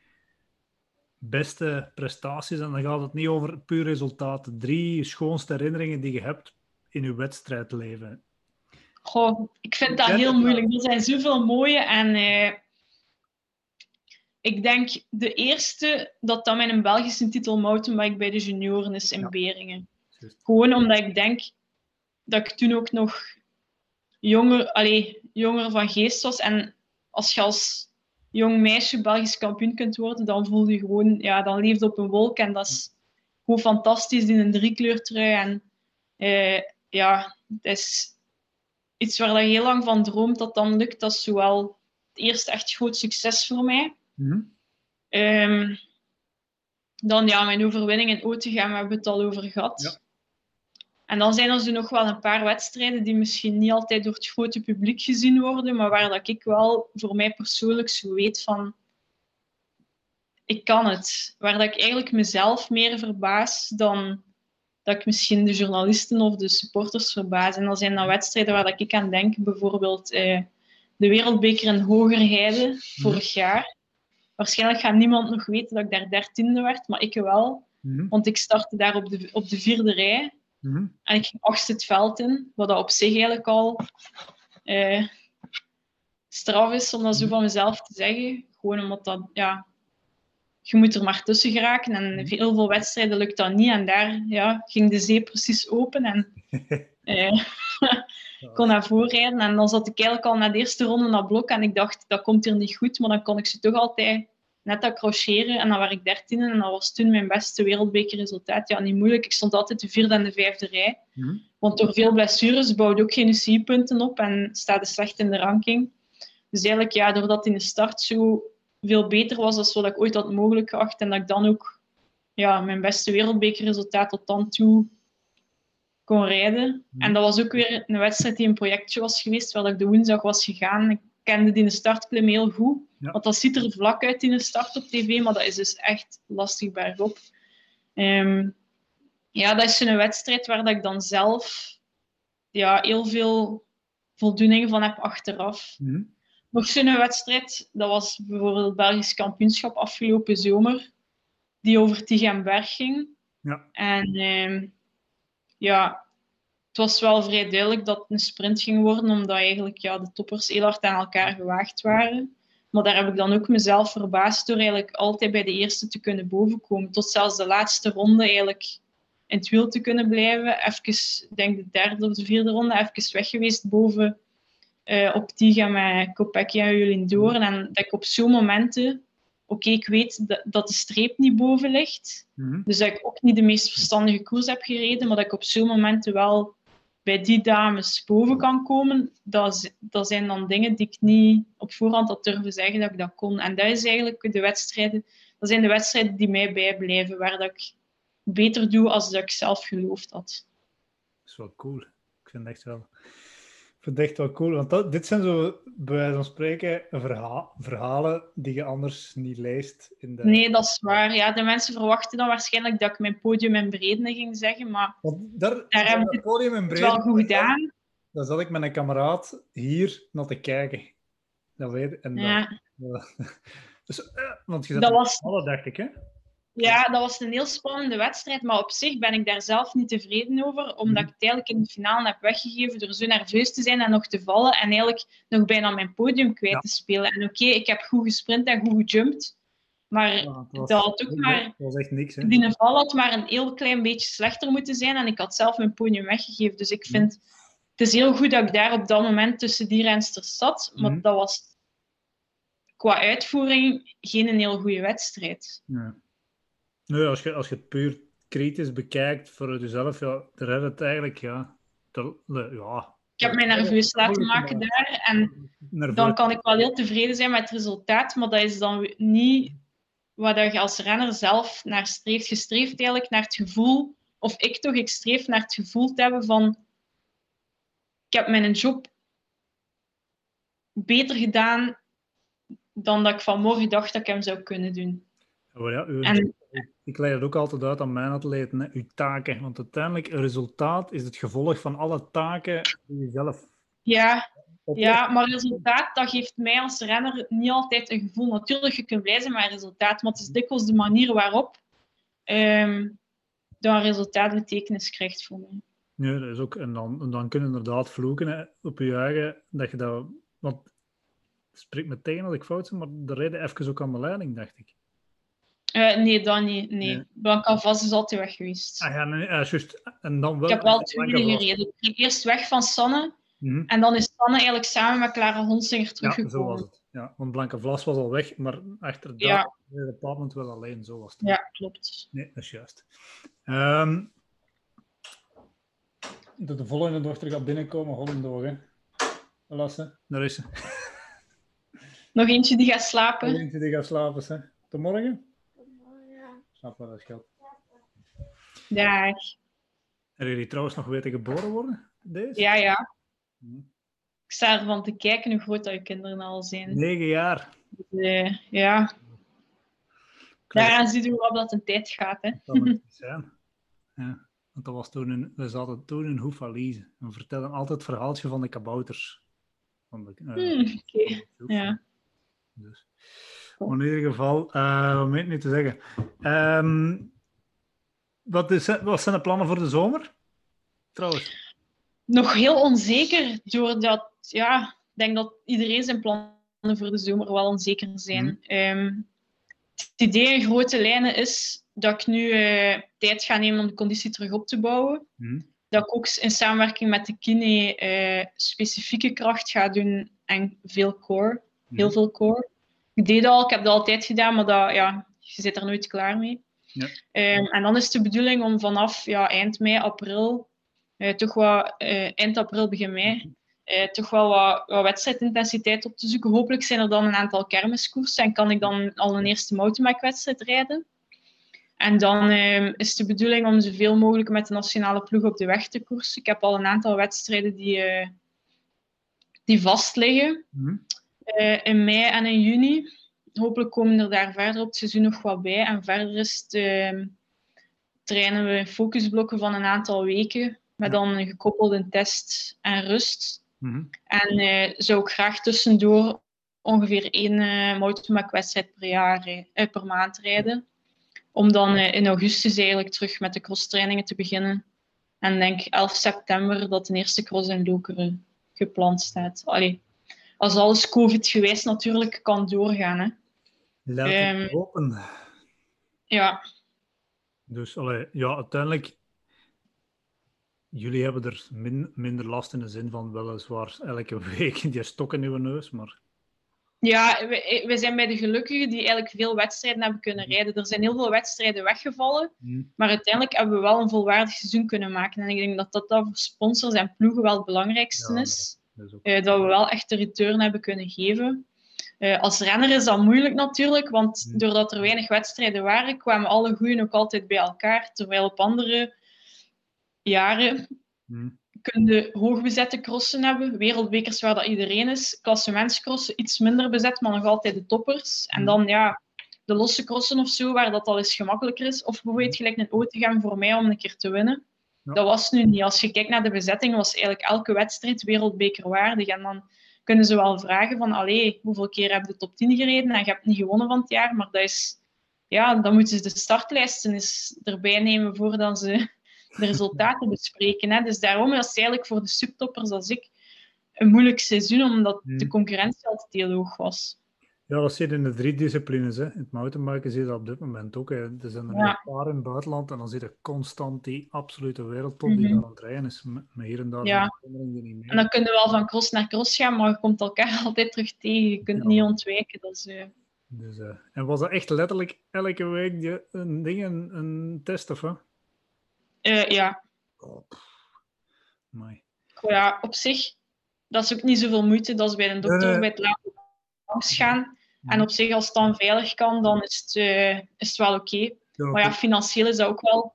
beste prestaties? En dan gaat het niet over puur resultaten. Drie schoonste herinneringen die je hebt in je wedstrijdleven. Goh, ik vind dat heel moeilijk. Er zijn zoveel mooie en eh, ik denk de eerste dat dat mijn Belgische titel mountainbike bij de junioren is in Beringen. Gewoon omdat ik denk dat ik toen ook nog jonger, allez, jonger van geest was. En als je als jong meisje Belgisch kampioen kunt worden, dan voel je gewoon, ja, dan leeft op een wolk. En dat is gewoon fantastisch in een driekleurtrui. En uh, ja, het is iets waar je heel lang van droomt dat dan lukt. Dat is zowel het eerste echt groot succes voor mij. Mhm. Ehm, dan ja, mijn overwinning in Otegem hebben we het al over gehad. Ja. En dan zijn er zo nog wel een paar wedstrijden die misschien niet altijd door het grote publiek gezien worden, maar waar dat ik wel voor mij persoonlijk zo weet van ik kan het. Waar dat ik eigenlijk mezelf meer verbaas dan dat ik misschien de journalisten of de supporters verbaas. En dan zijn dat wedstrijden waar dat ik aan denk, bijvoorbeeld eh, de Wereldbeker in Hogerheide vorig jaar waarschijnlijk gaat niemand nog weten dat ik daar dertiende werd, maar ik wel. Mhm. Want ik startte daar op de, op de vierde rij. Mhm. En ik ging achtste het veld in, wat dat op zich eigenlijk al eh, straf is om dat zo van mezelf te zeggen. Gewoon omdat dat, ja, je moet er maar tussen geraken. En heel veel wedstrijden lukt dat niet. En daar ja, ging de zee precies open. En <laughs> eh, ik <laughs> kon naar voren rijden. En dan zat ik eigenlijk al na de eerste ronde naar blok. En ik dacht, dat komt hier niet goed. Maar dan kon ik ze toch altijd net accrocheren. En dan was ik dertiende. En dat was toen mijn beste wereldbekerresultaat. Ja, niet moeilijk. Ik stond altijd de vierde en de vijfde rij. Mhm. Want door veel blessures bouwde ook geen UCI-punten op en staat slecht in de ranking. Dus eigenlijk, ja, doordat in de start zo veel beter was dan wat ik ooit had mogelijk geacht, en dat ik dan ook ja, mijn beste wereldbekerresultaat tot dan toe kon rijden. En dat was ook weer een wedstrijd die een projectje was geweest, waar ik de woensdag was gegaan. Ik kende die startklim heel goed, Ja. want dat ziet er vlak uit in de start op tv, maar dat is dus echt lastig bergop. Ehm, ja, dat is een wedstrijd waar dat ik dan zelf ja, heel veel voldoening van heb achteraf. Mhm. Nog zo'n wedstrijd, dat was bijvoorbeeld het Belgisch kampioenschap afgelopen zomer, die over Tigenberg ging. Ja. En ehm, ja, het was wel vrij duidelijk dat het een sprint ging worden, omdat eigenlijk ja, de toppers heel hard aan elkaar gewaagd waren. Maar daar heb ik dan ook mezelf verbaasd door eigenlijk altijd bij de eerste te kunnen bovenkomen. Tot zelfs de laatste ronde eigenlijk in het wiel te kunnen blijven. Even, denk de derde of de vierde ronde, even weg geweest boven eh, op Tiga met Kopecky en Jolien Doorn. En dat ik op zo'n momenten, oké, ik weet dat, dat de streep niet boven ligt. Mhm. Dus dat ik ook niet de meest verstandige koers heb gereden, maar dat ik op zo'n momenten wel bij die dames boven kan komen. Dat, dat zijn dan dingen die ik niet op voorhand had durven zeggen dat ik dat kon. En dat is eigenlijk de wedstrijden, dat zijn de wedstrijden die mij bijblijven, waar dat ik beter doe als dat ik zelf geloofd had. Dat is wel cool. Ik vind het echt wel, vind het echt wel cool. Want dat, dit zijn zo, bij wijze van spreken, verha- verhalen die je anders niet leest. In de... Nee, dat is waar. Ja, de mensen verwachten dan waarschijnlijk dat ik mijn podium in Bredene ging zeggen, maar Want daar, Daar heb op ik het podium in wel Brede, goed gedaan. daar zat ik met een kameraad hier naar te kijken. Dat weet en Ja. dat, <laughs> dus, eh, want je zat Dat in was- alle, dacht ik, hè? Ja, dat was een heel spannende wedstrijd, maar op zich ben ik daar zelf niet tevreden over, omdat ik het eigenlijk in de finale heb weggegeven door zo nerveus te zijn en nog te vallen en eigenlijk nog bijna mijn podium kwijt Ja. te spelen. En oké, ik heb goed gesprint en goed gejumpt, maar Ja, dat had ook maar, dat was echt niks, hè? die val had maar een heel klein beetje slechter moeten zijn en ik had zelf mijn podium weggegeven. Dus ik vind, het is heel goed dat ik daar op dat moment tussen die rensters zat, maar Mhm. dat was qua uitvoering geen een heel goede wedstrijd. Ja. Nee, als je, als je het puur kritisch bekijkt voor jezelf, ja, daar heb je het eigenlijk, ja... te- ja Ik heb mij nerveus laten maken daar en nerveus. dan kan ik wel heel tevreden zijn met het resultaat, maar dat is dan niet wat dat je als renner zelf naar streeft. Je streeft eigenlijk naar het gevoel, of ik toch, ik streef naar het gevoel te hebben van ik heb mijn job beter gedaan dan dat ik vanmorgen dacht dat ik hem zou kunnen doen. Ja, ja, uw- En Ik leg het ook altijd uit aan mijn atleten, hè, uw taken. Want uiteindelijk, een resultaat is het gevolg van alle taken die je zelf ja. Ja, maar resultaat, dat geeft mij als renner niet altijd een gevoel. Natuurlijk, je kunt blij zijn met resultaat, maar het is dikwijls de manier waarop ehm dat een resultaat betekenis krijgt voor mij. Nee, dat is ook, en, dan, en dan kun je inderdaad vloeken hè, op je eigen, dat je dat... Want het spreekt me tegen als ik fout ben, maar de reden even ook aan de leiding, dacht ik. Eh, nee, dat niet. Nee. Nee. Blanca Vaz is altijd weg geweest. Ah ja, nee, juist. En dan wel... ik heb wel tweede Vlas. gereden. Ik ging eerst weg van Sanne Mhm. en dan is Sanne eigenlijk samen met Clara Honsinger Ja, zo teruggekomen. was het. Ja, want Blanke Vlas was al weg, maar achter dat Ja. moment wel alleen. Zo was het. Ja, klopt. Nee, dat is juist. Ehm, dat de volgende dochter gaat binnenkomen, Hollendoog, hè. Lasse, daar is ze. Nog eentje die gaat slapen. Eentje die gaat slapen, hè. Tot morgen? Snap wel, dat scheelt. Dag. En jullie trouwens nog weten geboren worden? Deze? Ja, ja. Hm. Ik sta ervan te kijken hoe groot dat je kinderen al zijn. Negen jaar. Eh, ja, daaraan zie je hoe rap dat een tijd gaat. Hè. Dat <laughs> het niet zijn. Ja, want dat was toen een, we zaten toen in Hoefalize. En we vertelden altijd het verhaaltje van de kabouters. Van de, eh, Hmm, de. Ja. Dus. Maar in ieder geval, eh wat nu te zeggen? Ehm, wat, is, wat zijn de plannen voor de zomer? Trouwens. Nog heel onzeker, doordat ja, ik denk dat iedereen zijn plannen voor de zomer wel onzeker zijn. Mhm. Ehm, het idee in grote lijnen is dat ik nu eh, tijd ga nemen om de conditie terug op te bouwen. Hm. Dat ik ook in samenwerking met de kine eh, specifieke kracht ga doen en veel core. Heel Hm. veel core. Ik deed al, ik heb dat altijd gedaan, maar dat, ja, je zit er nooit klaar mee. Ja. Ehm, en dan is de bedoeling om vanaf ja, eind mei, april, eh, toch wat, eh, eind april, begin mei, eh, toch wel wat, wat wedstrijdintensiteit op te zoeken. Hopelijk zijn er dan een aantal kermiskoersen en kan ik dan al een eerste mountainbike-wedstrijd rijden. En dan ehm, is de bedoeling om zoveel mogelijk met de nationale ploeg op de weg te koersen. Ik heb al een aantal wedstrijden die, die vast liggen Hm. Eh, in mei en in juni. Hopelijk komen er daar verder op het seizoen nog wat bij. En verder is het, ehm, trainen we focusblokken van een aantal weken. Met dan een gekoppelde test en rust. Hm. En eh, zou ik graag tussendoor ongeveer één uh, mountainbike-wedstrijd per, jaar, per maand rijden. Om dan in augustus eigenlijk terug met de crosstrainingen te beginnen. En denk 11 september dat de eerste cross in Lokeren gepland staat. Allee, als alles COVID-gewijs natuurlijk kan doorgaan. Hè. Laat het Ehm. open. Ja, Dus allee, ja, uiteindelijk, jullie hebben er min, minder last in de zin van weliswaar elke <laughs> week die stok in uw neus, maar Ja, we, we zijn bij de gelukkigen die eigenlijk veel wedstrijden hebben kunnen rijden. Er zijn heel veel wedstrijden weggevallen, hm, maar uiteindelijk hebben we wel een volwaardig seizoen kunnen maken. En ik denk dat dat, dat voor sponsors en ploegen wel het belangrijkste Ja, is. Ook... Eh, dat we wel echt de return hebben kunnen geven. Eh, als renner is dat moeilijk natuurlijk, want doordat er weinig wedstrijden waren, kwamen alle goeien ook altijd bij elkaar. Terwijl op andere jaren hm, kun je hoogbezette crossen hebben, wereldbekers waar dat iedereen is, klassementscrossen iets minder bezet, maar nog altijd de toppers. En Mhm. dan ja, de losse crossen of zo, waar dat al eens gemakkelijker is. Of bijvoorbeeld gelijk een Otegem voor mij om een keer te winnen. Ja. Dat was nu niet. Als je kijkt naar de bezetting, was eigenlijk elke wedstrijd wereldbeker waardig. En dan kunnen ze wel vragen van, allee, hoeveel keer heb je de top 10 gereden en je hebt niet gewonnen van het jaar, maar dat is... Ja, dan moeten ze de startlijsten eens erbij nemen voordat ze de resultaten bespreken. Hè. Dus daarom is het eigenlijk voor de subtoppers als ik een moeilijk seizoen, omdat Hmm. de concurrentie altijd heel hoog was. Ja, dat zit in de drie disciplines. Hè. In het mountainbiken zie je dat op dit moment ook. Hè. Er zijn er Ja. een paar in het buitenland en dan zie je constant die absolute wereldtop die Mhm. daar aan het rijden is. Met hier en daar Ja. een verandering die niet mee. En dan kun je wel van cross naar cross gaan, maar je komt elkaar <laughs> altijd terug tegen. Je kunt Ja. niet ontwijken. Dat is, eh, Dus, eh, en was dat echt letterlijk elke week die, een ding, een, een test of wat? eh, ja. Oh, ja, op zich, dat is ook niet zoveel moeite. Dat is bij een dokter bij het laten langs gaan. En op zich, als het dan veilig kan, dan is het, eh, is het wel oké. Ja, Maar ja, financieel is dat ook wel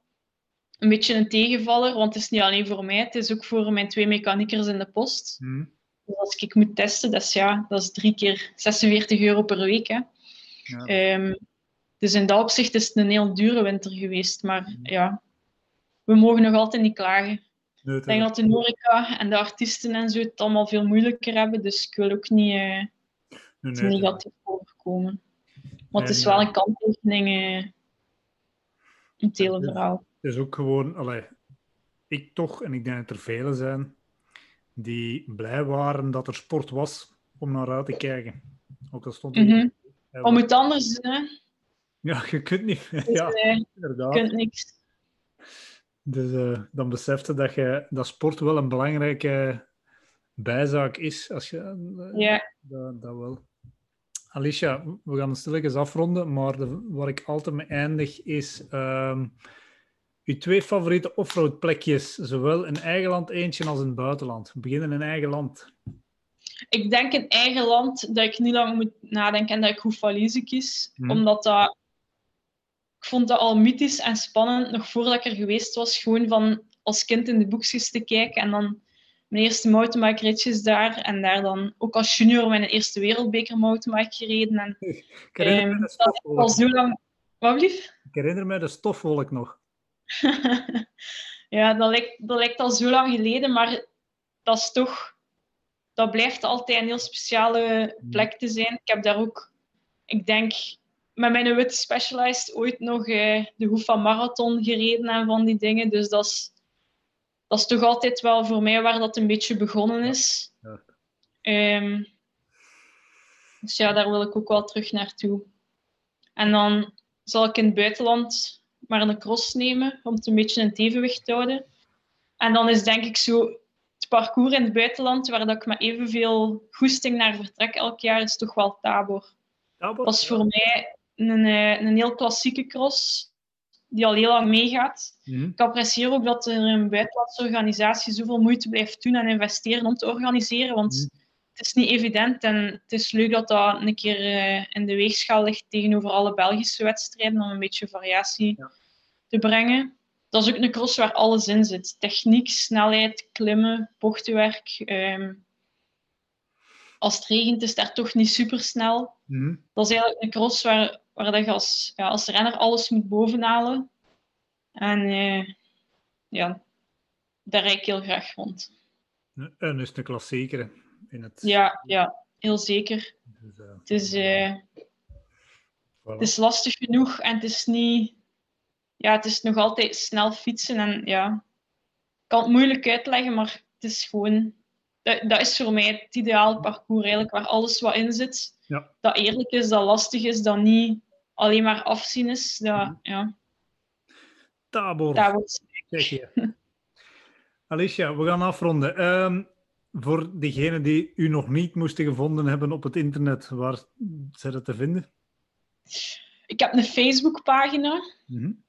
een beetje een tegenvaller, want het is niet alleen voor mij, het is ook voor mijn twee mechaniekers in de post. hm, Dus als ik moet testen, dat is, ja, dat is drie keer 46 euro per week. Hè. ja. Ehm, dus in dat opzicht is het een heel dure winter geweest. Maar ja, we mogen nog altijd niet klagen. Nee, Ik denk dat de horeca en de artiesten en zo het allemaal veel moeilijker hebben. Dus ik wil ook niet eh, nee, nee, negatief overkomen. Want het is wel een kanttekening eh, in het hele verhaal. Het is ook gewoon, allee, ik toch, en ik denk dat er velen zijn, die blij waren dat er sport was om naar uit te kijken. Ook al stond er Mhm. Ja, Om het anders doen, hè. Ja, je kunt niet. Dus, <laughs> Ja, eh, je inderdaad. kunt niks. Dus eh, dan besefte dat, je, dat sport wel een belangrijke bijzaak is. Als je, eh, Ja, dat, dat wel. Alicia, we gaan het stilletjes afronden, maar de, waar ik altijd mee eindig is ehm uw twee favoriete offroad plekjes, zowel in eigen land eentje als in het buitenland. We beginnen in eigen land. ik denk in eigen land dat ik niet lang moet nadenken en dat ik Hoefalize kies. Mhm. Omdat dat... Ik vond dat al mythisch en spannend, nog voordat ik er geweest was. Gewoon van als kind in de boekjes te kijken en dan mijn eerste mountainbike-ritjes daar. En daar dan ook als junior mijn eerste wereldbeker mountainbike gereden. En <laughs> Ik herinner, ehm, me de stofwolk. al zo lang... Wat blief? ik herinner me de stofwolk nog. <laughs> ja, dat lijkt, dat lijkt al zo lang geleden, maar dat is toch... Dat blijft altijd een heel speciale plek te zijn. Ik heb daar ook, ik denk, met mijn witte Specialized ooit nog uh, de Hoefa Marathon gereden en van die dingen. Dus dat is, dat is toch altijd wel voor mij waar dat een beetje begonnen is. Ja. Um, dus ja, daar wil ik ook wel terug naartoe. En dan zal ik in het buitenland maar een cross nemen om het een beetje in het evenwicht te houden. En dan is denk ik zo het parcours in het buitenland waar dat ik met evenveel goesting naar vertrek elk jaar is toch wel Tabor. Tabor? Dat is voor mij een, eh, een heel klassieke cross die al heel lang meegaat. Mhm. Ik apprecieer ook dat er een buitenlandse organisatie zoveel moeite blijft doen en investeren om te organiseren, want mhm. het is niet evident en het is leuk dat dat een keer uh, in de weegschaal ligt tegenover alle Belgische wedstrijden om een beetje variatie te brengen. Dat is ook een cross waar alles in zit. Techniek, snelheid, klimmen, bochtenwerk. Ehm, als het regent is het daar toch niet super snel. Mhm. Dat is eigenlijk een cross waar, waar je als, ja, als renner alles moet bovenhalen. En uh, ja, daar rijd ik heel graag rond. En is een klassieker in het... Ja, ja heel zeker. Dus, uh, het, is, uh, voilà. het is lastig genoeg en het is niet... Ja, het is nog altijd snel fietsen en ja... Ik kan het moeilijk uitleggen, maar het is gewoon... Dat, dat is voor mij het ideaal parcours eigenlijk, waar alles wat in zit. Ja. Dat eerlijk is, dat lastig is, dat niet alleen maar afzien is. Dat, mhm. ja. Tabor. Tabor. <laughs> Alicia, we gaan afronden. Um, voor degenen die u nog niet moesten gevonden hebben op het internet, waar zijn dat te vinden? Ik heb een Facebookpagina. Mm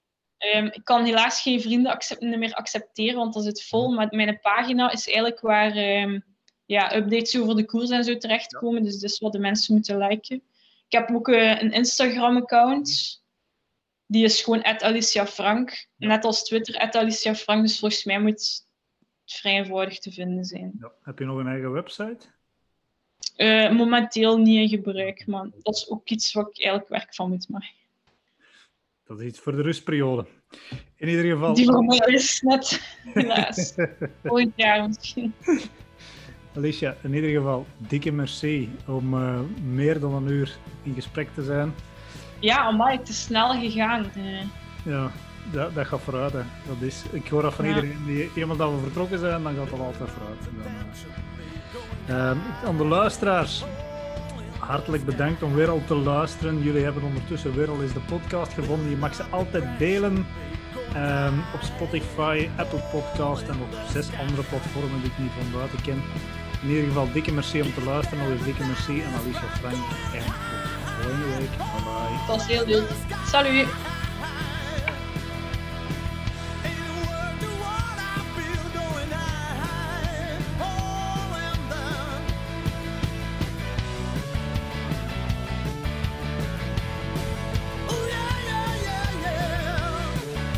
um, ik kan helaas geen vrienden accept meer accepteren, want dat zit vol. Mhm. Maar mijn pagina is eigenlijk waar um, ja, updates over de koers en zo terechtkomen. Dus dat is wat de mensen moeten liken. Ik heb ook uh, een Instagram-account. Die is gewoon Alicia Frank. Net als Twitter, Alicia Frank. Dus volgens mij moet het vrij eenvoudig te vinden zijn. Ja. Heb je nog een eigen website? Uh, momenteel niet in gebruik, maar dat is ook iets wat ik eigenlijk werk van moet maken. Dat is iets voor de rustperiode. In ieder geval. Die voor mij is net, helaas. <laughs> Jaar misschien. Alicia, in ieder geval dikke merci om uh, meer dan een uur in gesprek te zijn. Ja, maar het is snel gegaan. Uh. Ja, dat, dat gaat vooruit. Hè. Dat is, ik hoor dat van ja. iedereen. Die, eenmaal dat we vertrokken zijn, dan gaat dat altijd vooruit. Dan, uh, aan de luisteraars, hartelijk bedankt om weer al te luisteren. Jullie hebben ondertussen weer al eens de podcast gevonden. Je mag ze altijd delen. Um, op Spotify, Apple Podcast en op zes andere platformen die ik niet van buiten ken. In ieder geval dikke merci om te luisteren. Eens dikke merci aan Alicia Frank. En tot volgende week. Bye bye. Was heel leuk. Salut.